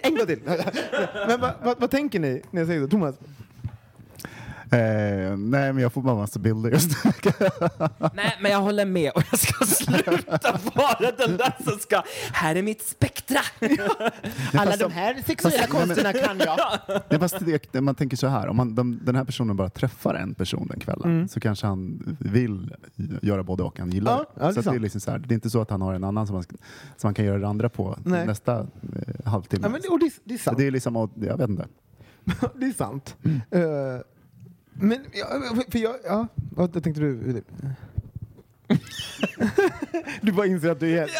En gång till. Men vad, vad, vad tänker ni när jag säger så? Thomas? Eh, nej, men jag får bara massa bilder just nu. Nej, men jag håller med och jag ska sluta vara den där som ska... Här är mitt spektra! Alla de här sexuella konsterna kan jag. Nej, fast det, man tänker så här, om man, de, den här personen bara träffar en person den kvällen så kanske han vill göra både och. Han gillar Ja, ja, det är så det, är liksom så här, det är inte så att han har en annan som man, ska- som man kan göra det andra på Nej. nästa eh, halvtimme. Ja, men, det- och det, det är sant. det är liksom, jag vet inte. det är sant. Eh, men, ja, för jag, ja, vad tänkte du? Du bara inser att du är...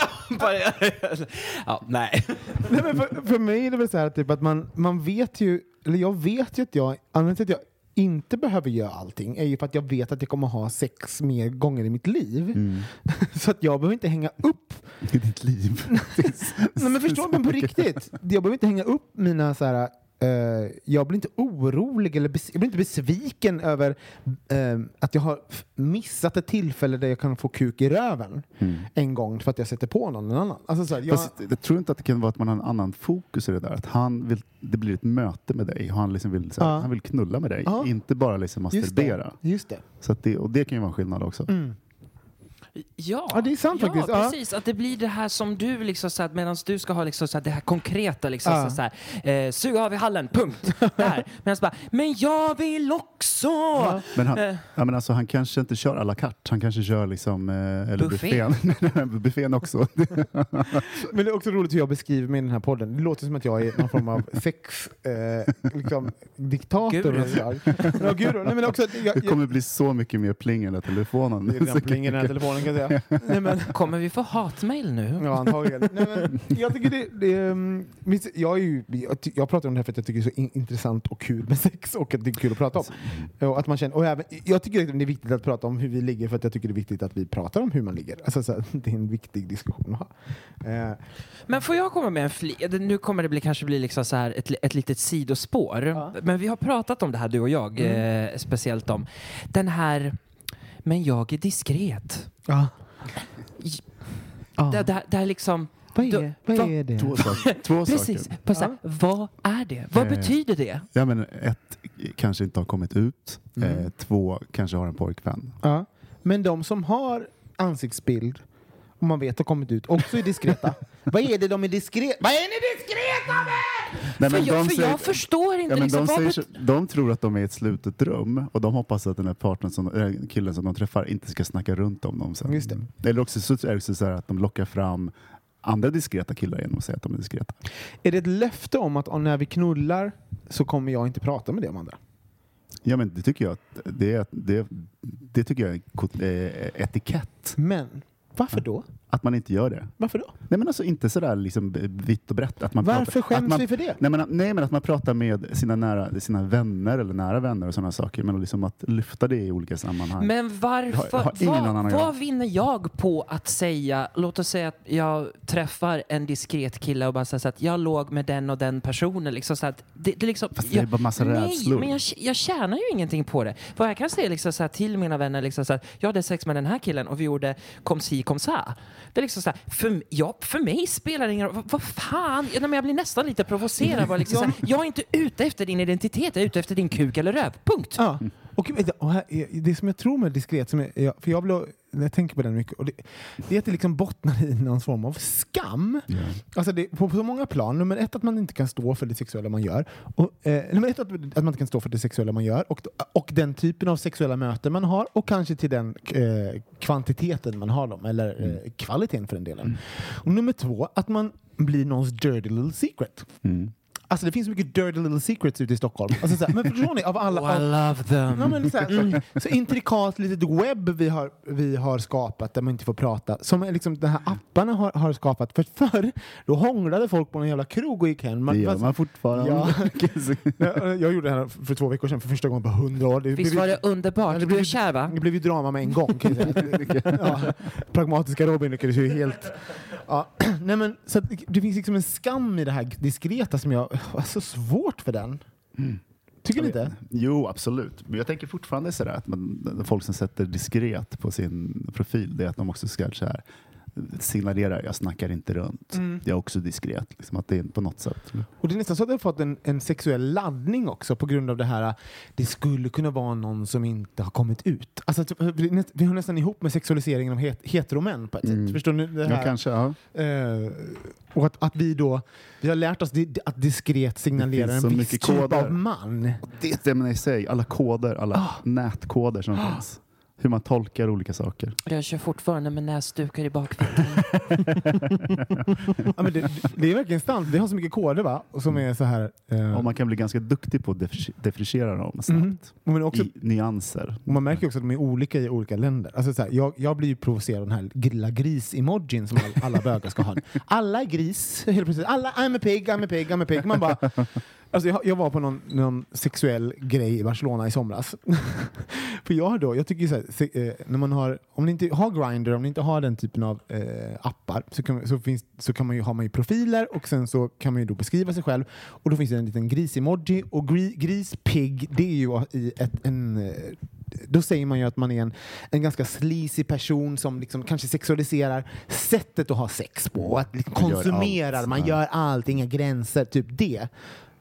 ja, nej. Nej, men för, för mig är det väl så här typ att man, man vet ju, eller jag vet ju att jag, anledningen till att jag inte behöver göra allting är ju för att jag vet att jag kommer ha sex mer gånger i mitt liv. så att jag behöver inte hänga upp I ditt liv. Nej men förstå men på riktigt. Jag behöver inte hänga upp mina så här. Eh, jag blir inte orolig eller jag blir inte besviken över eh, att jag har missat ett tillfälle där jag kan få kuk i röven en gång för att jag sätter på någon annan. Alltså, så här, jag, Fast jag tror inte att det kan vara att man har en annan fokus i det där. Att han vill, det blir ett möte med dig. Han, liksom vill, här, Ja. han vill knulla med dig, inte bara liksom just masturbera. det, just det. Så det, och det kan ju vara en skillnad också. Ja, Ja, det är sant ja, faktiskt. Ja. precis. Att det blir det här som du, liksom, så att medan du ska ha liksom, så att det här konkreta, liksom, Ja. så, så här, eh, suga av i hallen, punkt. Där. Medan bara, men jag vill också! Men han, Eh. ja, men alltså, han kanske inte kör à la carte, han kanske kör liksom, eh, eller Buffé. buffén. buffén också. Men det är också roligt hur jag beskriver mig i den här podden. Det låter som att jag är någon form av sex eh, liksom, diktator. Guru. Ja. Nej, men också, att jag, Det jag, kommer bli så mycket mer pling i den här telefonen. det är redan pling i den här telefonen kan jag säga. Nej, men, Kommer vi få hatmejl nu? Ja, antagligen. Nej, men, jag tycker det, det um, visst, jag, är ju, jag, ty- jag pratar om det här för att jag tycker det är så in, intressant och kul med sex och att det är kul att prata om. Och att man känner, och även, jag tycker att det är viktigt att prata om hur vi ligger för att jag tycker det är viktigt att vi pratar om hur man ligger. Alltså, så här, det är en viktig diskussion att ha. Eh, Men får jag komma med en fli- Nu kommer det bli, kanske bli liksom så här ett, li- ett litet sidospår. Men vi har pratat om det här du och jag, Mm. eh, speciellt om den här, men jag är diskret. ja. Det, det, det här liksom... Vad Då- är, vad va- är det? Två, saker. Två Precis. saker. Så här, Vad är det? Vad Eh, betyder det? Ja, men ett, kanske inte har kommit ut. Mm. Eh, två, kanske har en pojkvän. Ja. Men de som har ansiktsbild och man vet har kommit ut också är diskreta. vad är det de är diskreta Vad är ni diskreta med? Nej, För, jag, de för säger- jag förstår inte. Ja, men liksom, de, säger, så- de tror att de är i ett slutet rum och de hoppas att den här partnern som, äh, killen som de träffar inte ska snacka runt om dem sen. Just det. Eller också så är det så här att de lockar fram andra diskreta killar genom att säga att de är diskreta. Är det ett löfte om att när vi knullar så kommer jag inte prata med om andra? Ja men det tycker jag att det, är, det, det tycker jag är eh, etikett. Men varför då? Att man inte gör det. Varför då? Nej men alltså inte sådär liksom vitt och brett. Att man Varför pratar, skäms att man, vi för det? Nej men, nej men att man pratar med sina, nära, sina vänner eller nära vänner och sådana saker. Men liksom att lyfta det i olika sammanhang. Men varför? Jag har ingen vad, vad vinner jag på att säga, låt oss säga att jag träffar en diskret kille och bara säger så att jag låg med den och den personen. Liksom så att det, det, liksom, Fast det är jag, bara massa nej, rädslor. men jag, jag tjänar ju ingenting på det. Vad jag kan säga liksom så här till mina vänner, liksom så att jag hade sex med den här killen och vi gjorde kom si kom sa. Det är liksom så här, för, ja, för mig spelar det ingen roll. Vad, vad fan? Ja, men jag blir nästan lite provocerad. Bara liksom så här, jag är inte ute efter din identitet, jag är ute efter din kuk eller röv. Punkt. Ja. Och, och här, är- det som jag tror med diskret, som jag, för jag, när jag tänker på den mycket, och det, det är att det liksom bottnar i någon form av skam. Alltså det, på, på så många plan. Nummer ett, att man inte kan stå för det sexuella man gör. Och, eh, nummer ett, att, att man inte kan stå för det sexuella man gör och, och den typen av sexuella möten man har och kanske till den eh, kvantiteten man har dem, eller eh, kvaliteten för den delen. Och nummer två, att man blir någons dirty little secret. Alltså det finns mycket dirty little secrets ute i Stockholm. Alltså, så här, men förstår ni? Av alla, Oh, I love them. Ja, men så, här, så, så intrikat litet webb vi har, vi har skapat där man inte får prata. Som liksom de här apparna har, har skapat. För förr, då hånglade folk på någon jävla krog och gick hem. Det gör man fortfarande. Ja. jag, jag gjorde det här för två veckor sedan för första gången på hundra år. Det Visst blev- var det underbart? det Du blev är kär va? Det blev ju drama med en gång. Kan jag säga. ja, pragmatiska Robin lyckades ju helt... Ja. Nej, men, så det finns liksom en skam i det här diskreta som jag... är så svårt för den. Tycker ni inte? Jo, absolut. Men jag tänker fortfarande sådär att man, folk som sätter diskret på sin profil, det är att de också ska så här, signalera jag snackar inte runt. Mm. Jag är också diskret. Liksom att det är på något sätt. Och det är nästan så att det har fått en, en sexuell laddning också på grund av det här det skulle kunna vara någon som inte har kommit ut. Alltså, att- vi hör nästan ihop med sexualiseringen av het, heteromän på ett sätt. Förstår ni? Det Mm. Ja, här? kanske. Ja. Eh, och att, att vi då vi har lärt oss att diskret signalera en viss mycket typ koder. av man. Det är det man i sig, alla koder, alla Ah. nätkoder som finns. Hur man tolkar olika saker. Jag kör fortfarande med näsdukar i bakfickan. Ja, men det, det är verkligen sant. Vi har så mycket koder va? Och som är så här... eh, Och man kan bli ganska duktig på att defriera dem snabbt. Mhm. men också, I nyanser. och man märker också att de är olika i olika länder. Alltså så här, jag, jag blir ju provocerad av den här lilla gris-emojin som all, alla bögar ska ha. Alla är gris, helt plötsligt. Alla, I'm a pig, I'm a pig, I'm a pig. Man bara, alltså jag, jag var på någon, någon sexuell grej i Barcelona i somras. För jag då, jag tycker så här, eh, när man har, om ni inte har Grindr, om ni inte har den typen av eh, appar så kan, så, finns, så kan man ju ha man ju profiler och sen så kan man ju då beskriva sig själv och då finns det en liten gris-emoji och gri, gris, pig, det är ju i ett, en eh, då säger man ju att man är en, en ganska sleazy person som liksom kanske sexualiserar sättet att ha sex på. Att liksom Man konsumerar, man gör allt, inga gränser, typ det.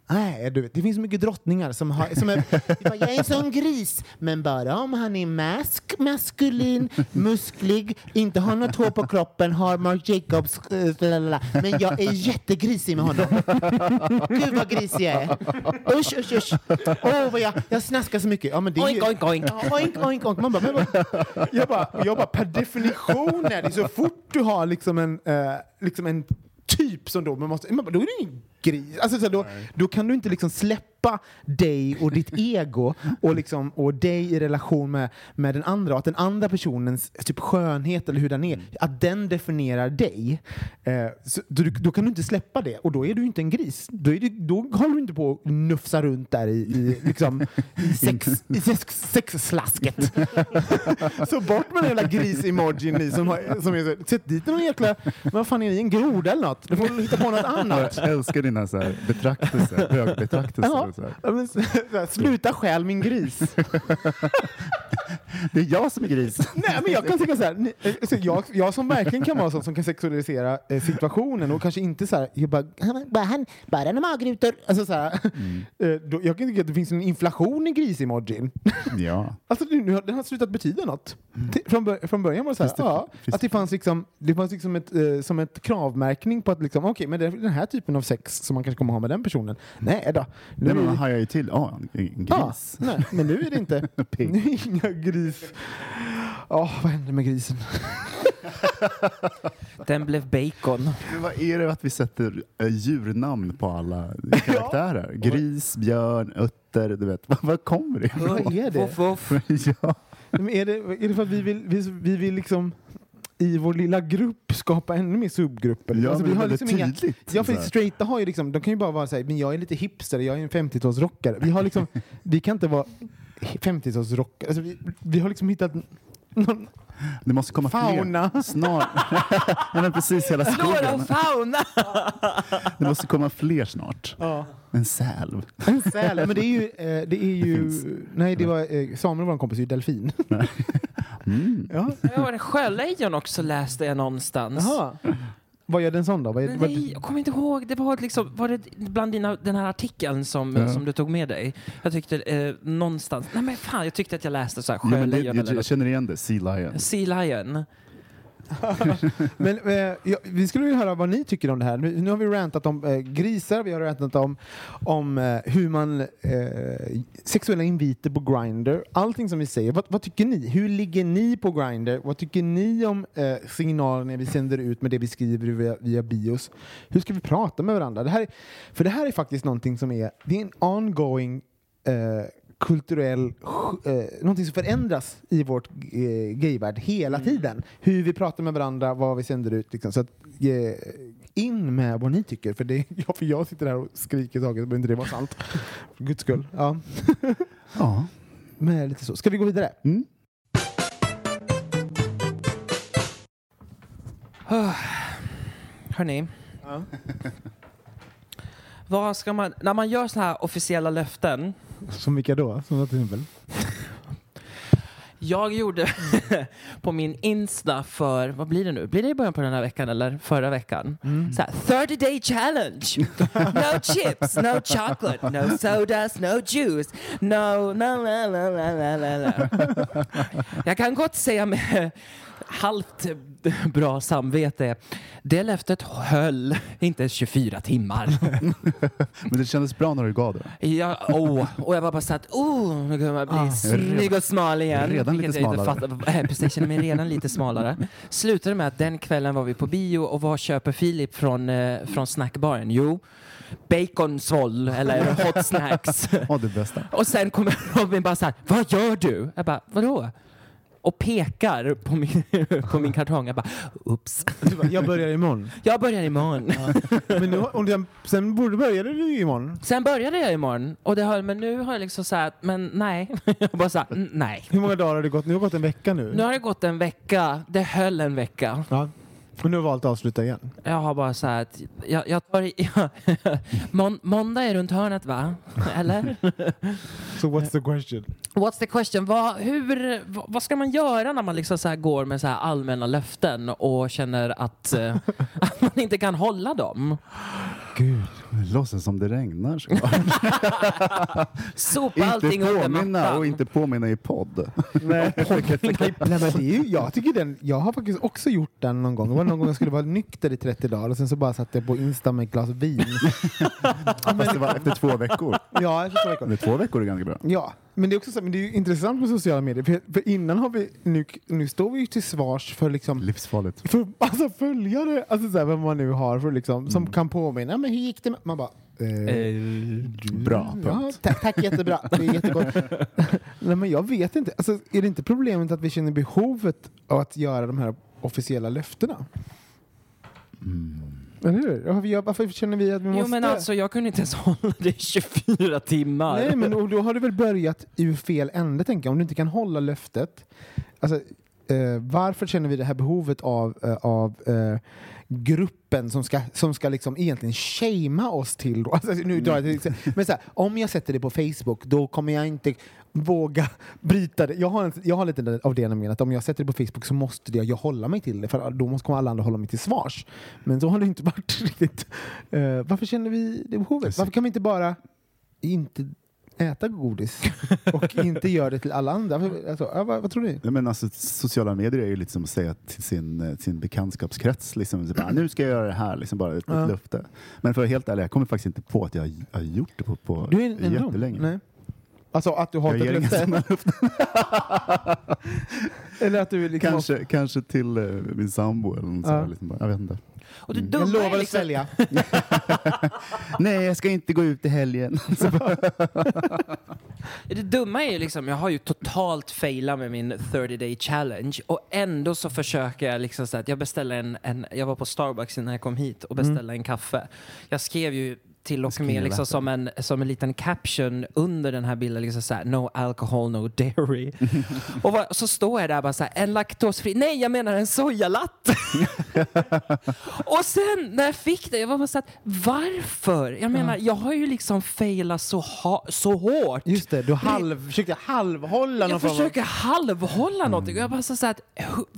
Nej, du vet, det finns så mycket drottningar som, har, som är jag är en sån gris, men bara om han är mask, maskulin, musklig, inte har något hår på kroppen, har Marc Jacobs, eh, lalala. men jag är jättegrisig med honom. Gud vad grisig jag är. Usch, usch, usch. Åh, vad jag, jag snaskar så mycket. Ja, men det är ju- Oink, oink, oink. Oink, oink, oink. Man bara, men, jag, bara, jag bara, per definition är det så fort du har liksom en, eh, liksom en typ som då, man måste, man bara, då är det ingen gris. Alltså, så då, då kan du inte liksom släppa dig och ditt ego och, liksom, och dig i relation med, med den andra och att den andra personens typ skönhet eller hur den är, att den definierar dig. Eh, så, då, då kan du inte släppa det och då är du inte en gris. Då, är du, då håller du inte på att nufsa runt där i, i, liksom, i, sex, i sex, sexslasket. så bort med den jävla gris-emojin ni som, har, som är så, sätt dit någon jäkla, vad fan är det, en groda eller något? Du får hitta på något annat. Jag älskar dina så här betraktelser, högbetraktelser. Så här. Ja, men, så, här, sluta stjäl min gris. Det är jag som är gris. Nej, men jag kan tycka så här, ni, eh, så jag, jag som verkligen kan vara sån som kan sexualisera eh, situationen och kanske inte så här, jag bara, han, bara, han, bara en magrutor. Alltså så här, eh, då, jag kan tycka att det finns en inflation i gris-emojin. Ja. Alltså nu, den har slutat betyda något. Till- Från, från början var det så här, Mm. Det- ja, att det fanns liksom, det fanns liksom ett, eh, som ett kravmärkning på att liksom, okej, men det är den här typen av sex som man kanske kommer ha med den personen. Nej då. Nu Nej, men man hajar ju till. Ja, Ja, gris. nej, men nu är det inte. Nu är inga gris. Ja, vad hände med grisen? Den blev bacon. Men vad är det att vi sätter eh, djurnamn på alla karaktärer? Gris, björn, utter, du vet. Vad, vad kommer det ifrån? Vad är det? Voff, voff. ja. Men är det? Är det för att vi vill, vi, vi vill liksom i vår lilla grupp skapa ännu mer subgrupper? Ja, det är väldigt liksom inga, Ja, för straighta har ju liksom, de kan ju bara vara såhär, men jag är lite hipster, jag är en 50-talsrockare. Vi har liksom, vi kan inte vara 50-talsrockare. Alltså, vi, vi har liksom hittat någon Det måste komma fauna. fler. Snart. ja, men precis hela skogen. fauna! Det måste komma fler snart. Ja. En säl. En säl, men det är ju, eh, det är ju finns. nej det var, eh, Samuel, vår kompis, är ju delfin. Ja. Ja, en sjölejon också läste jag någonstans. Jaha. Vad gör den sån då? Vad är, vad, Nej, jag kommer inte ihåg. Det var, liksom, var det bland dina, den här artikeln som, Ja. som du tog med dig? Jag tyckte eh, någonstans... Nej men fan, jag tyckte att jag läste så här Ja, men det, sjölejon jag, jag känner igen det, Sea Lion. Sea Lion. Men eh, ja, vi skulle vilja höra vad ni tycker om det här. Nu, nu har vi rantat om eh, grisar, vi har rantat om, om eh, hur man eh, sexuella inviter på Grindr. Allting som vi säger. Vad, vad tycker ni? Hur ligger ni på Grindr? Vad tycker ni om eh, signalerna vi sänder ut med det vi skriver via, via bios? Hur ska vi prata med varandra? Det här är, för det här är faktiskt någonting som är, det är en ongoing eh, kulturell, eh, någonting som förändras i vårt eh, gayvärld hela tiden. Hur vi pratar med varandra, vad vi sänder ut. Liksom. Så att, eh, in med vad ni tycker, för, det, ja, för jag sitter här och skriker saker som inte det var sant. För guds skull. Ja. Ja. Men lite så. Ska vi gå vidare? Mm. Hörni. Vad ska man... När man gör såna här officiella löften. Som vilka då? Som till exempel? Jag gjorde på min Insta för, vad blir det nu? Blir det i början på den här veckan eller förra veckan? Så här, 30 day challenge! No chips, no chocolate, no sodas, no juice, no, no, no, no, no, no, no. Jag kan gott säga med halvt bra samvete, det löftet höll inte 24 timmar. Men det kändes bra när du gav det. Ja, åh, och jag var bara så att, oh, nu kommer jag bli Ah. snygg och smal igen. Redan lite Vilket jag inte smalare. fattar. Eh, Precis, jag känner mig redan lite smalare. Slutade med att den kvällen var vi på bio och vad köper Filip från, eh, från snackbaren? Jo, baconsvoll eller hot snacks. Ja, det bästa. och sen kommer Robin bara så här, vad gör du? Jag bara, vadå? Och pekar på min, på min kartong. Jag bara, ups. Bara, Jag börjar imorgon. Jag börjar imorgon. Men nu, och sen, började du imorgon. Sen började jag imorgon och det höll, men nu har jag liksom sagt, men nej. Jag bara så här, "Mm, nej. Hur många dagar har det gått? Nu har det gått en vecka nu. Nu har det gått en vecka, det höll en vecka. Ja. Och nu har valt att avsluta igen. Jag har bara så här att, jag, jag tar i, Mån, måndag är runt hörnet va? Eller? So what's the question? What's the question? Vad, hur, vad, ska man göra när man liksom så går med så här allmänna löften och känner att, eh, att man inte kan hålla dem? Gud, det låtsas som det regnar. Sopa allting under påminna mattan. och inte påminna i podd. Nej. Nej, men det är ju, jag tycker den, jag har faktiskt också gjort den någon gång. Det var någon gång jag skulle vara nykter i 30 dagar och sen så bara satt jag på Insta med ett glas vin. Fast det var efter två veckor. Ja, efter två veckor. Men två veckor är ganska bra. Ja, men det är också så, men det är intressant med sociala medier. För, för innan har vi, nu, nu står vi ju till svars för liksom Livsfarligt. för, alltså följare, alltså så här, vem man nu har för liksom, Mm. som kan påminna. Men hur gick det? med-" Man bara, eh, Bra, Ja, punkt. tack, tack, jättebra. Det är jättegott. Nej, men jag vet inte. Alltså, är det inte problemet att vi känner behovet av att göra de här officiella löftena? Mm. Eller hur? Varför känner vi att vi måste? Jo men alltså jag kunde inte ens hålla det i 24 timmar. Nej, men och då har du väl börjat ur fel ände, tänker jag. Om du inte kan hålla löftet. Alltså, eh, varför känner vi det här behovet av, eh, av eh, gruppen som ska, som ska liksom egentligen shamea oss till... då? Alltså, nu drar jag till, men så här, om jag sätter det på Facebook, då kommer jag inte våga bryta det. Jag har, en, jag har lite av det nämligen, att om jag sätter det på Facebook så måste det, jag hålla mig till det, för då måste alla andra hålla mig till svars. Men så har det inte varit riktigt. Eh, varför känner vi det behovet? Varför kan vi inte bara inte äta godis och inte göra det till alla andra? Alltså, ja, vad, vad tror ni? Nej, men alltså, sociala medier är ju lite som att säga till sin, eh, sin bekantskapskrets, liksom, bara, nu ska jag göra det här, liksom bara ett, Ja. löfte. Men för att vara helt ärlig, jag kommer faktiskt inte på att jag har gjort det på, på Du är en, en jättelänge. Nej. Alltså att du Jag sådana löften. Eller att du liksom Kanske, kanske till eh, min sambo eller något Ja. sådär, liksom bara, jag vet inte. Och det Jag dumma lovar är att liksom, sälja. Nej, jag ska inte gå ut i helgen. det dumma är ju liksom, jag har ju totalt failat med min 30 day challenge och ändå så försöker jag liksom så att jag beställer en, en jag var på Starbucks innan jag kom hit och beställde en kaffe. Jag skrev ju till och med liksom som, en, som en liten caption under den här bilden, liksom så här, no alcohol, no dairy. och vad, så står jag där bara så här, en laktosfri, nej jag menar en sojalatte. och sen när jag fick det, jag var bara så här, varför? Jag menar, jag har ju liksom failat så, ha, så hårt. Just det, du halv, försökte halvhålla någon Jag försöker halvhålla någonting. Jag bara så här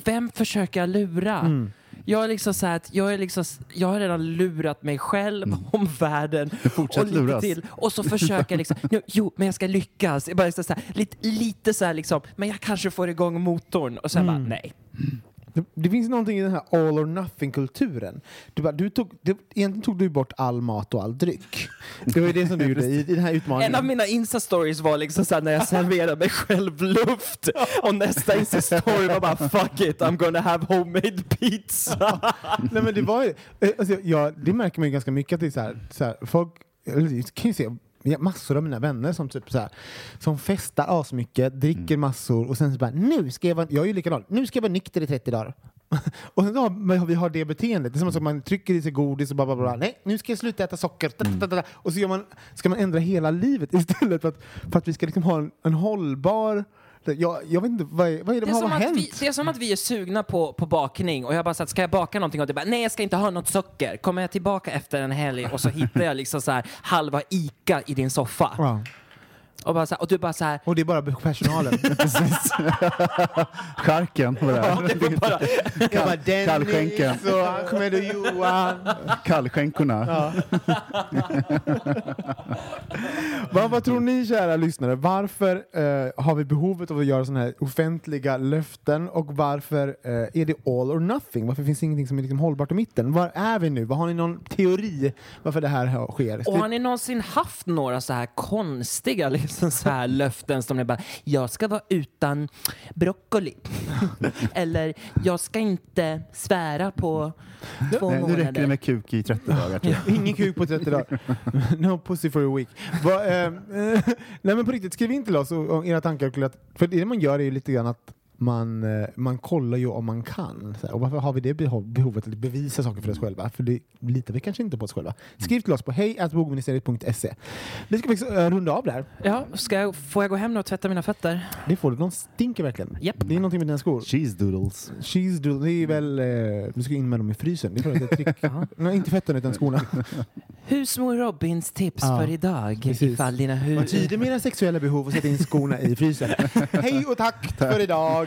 vem försöker jag lura? Mm. Jag är liksom så att jag, är liksom, jag har redan lurat mig själv om världen. Fortsätt och lite luras. till. Och så försöker jag liksom, jo, jo, men jag ska lyckas. Jag bara så här, lite, lite så här liksom, men jag kanske får igång motorn. Och sen bara, nej. Det, det finns någonting i den här all or nothing-kulturen. Du, bara, du tog, det, egentligen tog du bort all mat och all dryck. Det var ju det som du gjorde i, i den här utmaningen. En av mina Insta-stories var liksom såhär när jag serverade mig själv luft och nästa Insta-story var bara fuck it, I'm gonna have homemade pizza. Nej, men det, var, ju- eh, alltså, ja, det märker man ju ganska mycket att det är så här, så här, folk jag kan ju se massor av mina vänner som typ så här, som festar asmycket, dricker massor och sen så bara nu ska jag vara, jag är ju likadan, nu ska jag vara nykter i 30 dagar. och sen har, vi har det beteendet, det är som att man trycker i sig godis och bara, bara, bara nej nu ska jag sluta äta socker. Och så man, ska man ändra hela livet istället för att, för att vi ska liksom ha en, en hållbar jag, jag vet inte, vad, är- vad är det, Det som har att hänt? vi, det är som att vi är sugna på, på bakning och jag bara sagt, ska jag baka någonting? Och det bara, nej jag ska inte ha något socker. Kommer jag tillbaka efter en helg och så hittar jag liksom så här halva ICA i din soffa. Ja. Och, bara så här, och du bara så här, Och det är bara personalen. Precis. Charken var det. bara, Jag bara, Dennis Kallskänken. och Ahmed och Johan. Kallskänkorna. vad, vad tror ni kära lyssnare? Varför eh, har vi behovet av att göra sådana här offentliga löften och varför eh, är det all or nothing? Varför finns det ingenting som är liksom hållbart i mitten? Var är vi nu? Vad har ni någon teori varför det här sker? och har ni någonsin haft några så här konstiga liksom så här löften som ni bara, jag ska vara utan broccoli. Eller jag ska inte svära på två Nej, nu räcker det månader. med kuk i 30 dagar. Tror jag. Ingen kuk på 30 dagar. no pussy for a week. Va, eh, eh, nej men på riktigt, skriv in till oss och, och era tankar. För det man gör är ju lite grann att man, eh, man kollar ju om man kan. Så här, Och varför har vi det beho- behovet att bevisa saker för oss själva? För det litar vi kanske inte på oss själva. Skriv till oss på hejatbogministeriet.se. Vi ska faktiskt eh, runda av där. Ja, ska jag, får jag gå hem nu och tvätta mina fötter? Det får du. De stinker verkligen. Japp. Det är någonting med dina skor. Cheese doodles. Cheese doodle, det är väl... Eh, du ska in med dem i frysen. Det är är tryck. Nej, inte fötterna utan skorna. Husmor Robins tips Ja, för idag. precis. Ifall dina tydlig med era sexuella behov och sätt in skorna i frysen. Hej och tack för idag!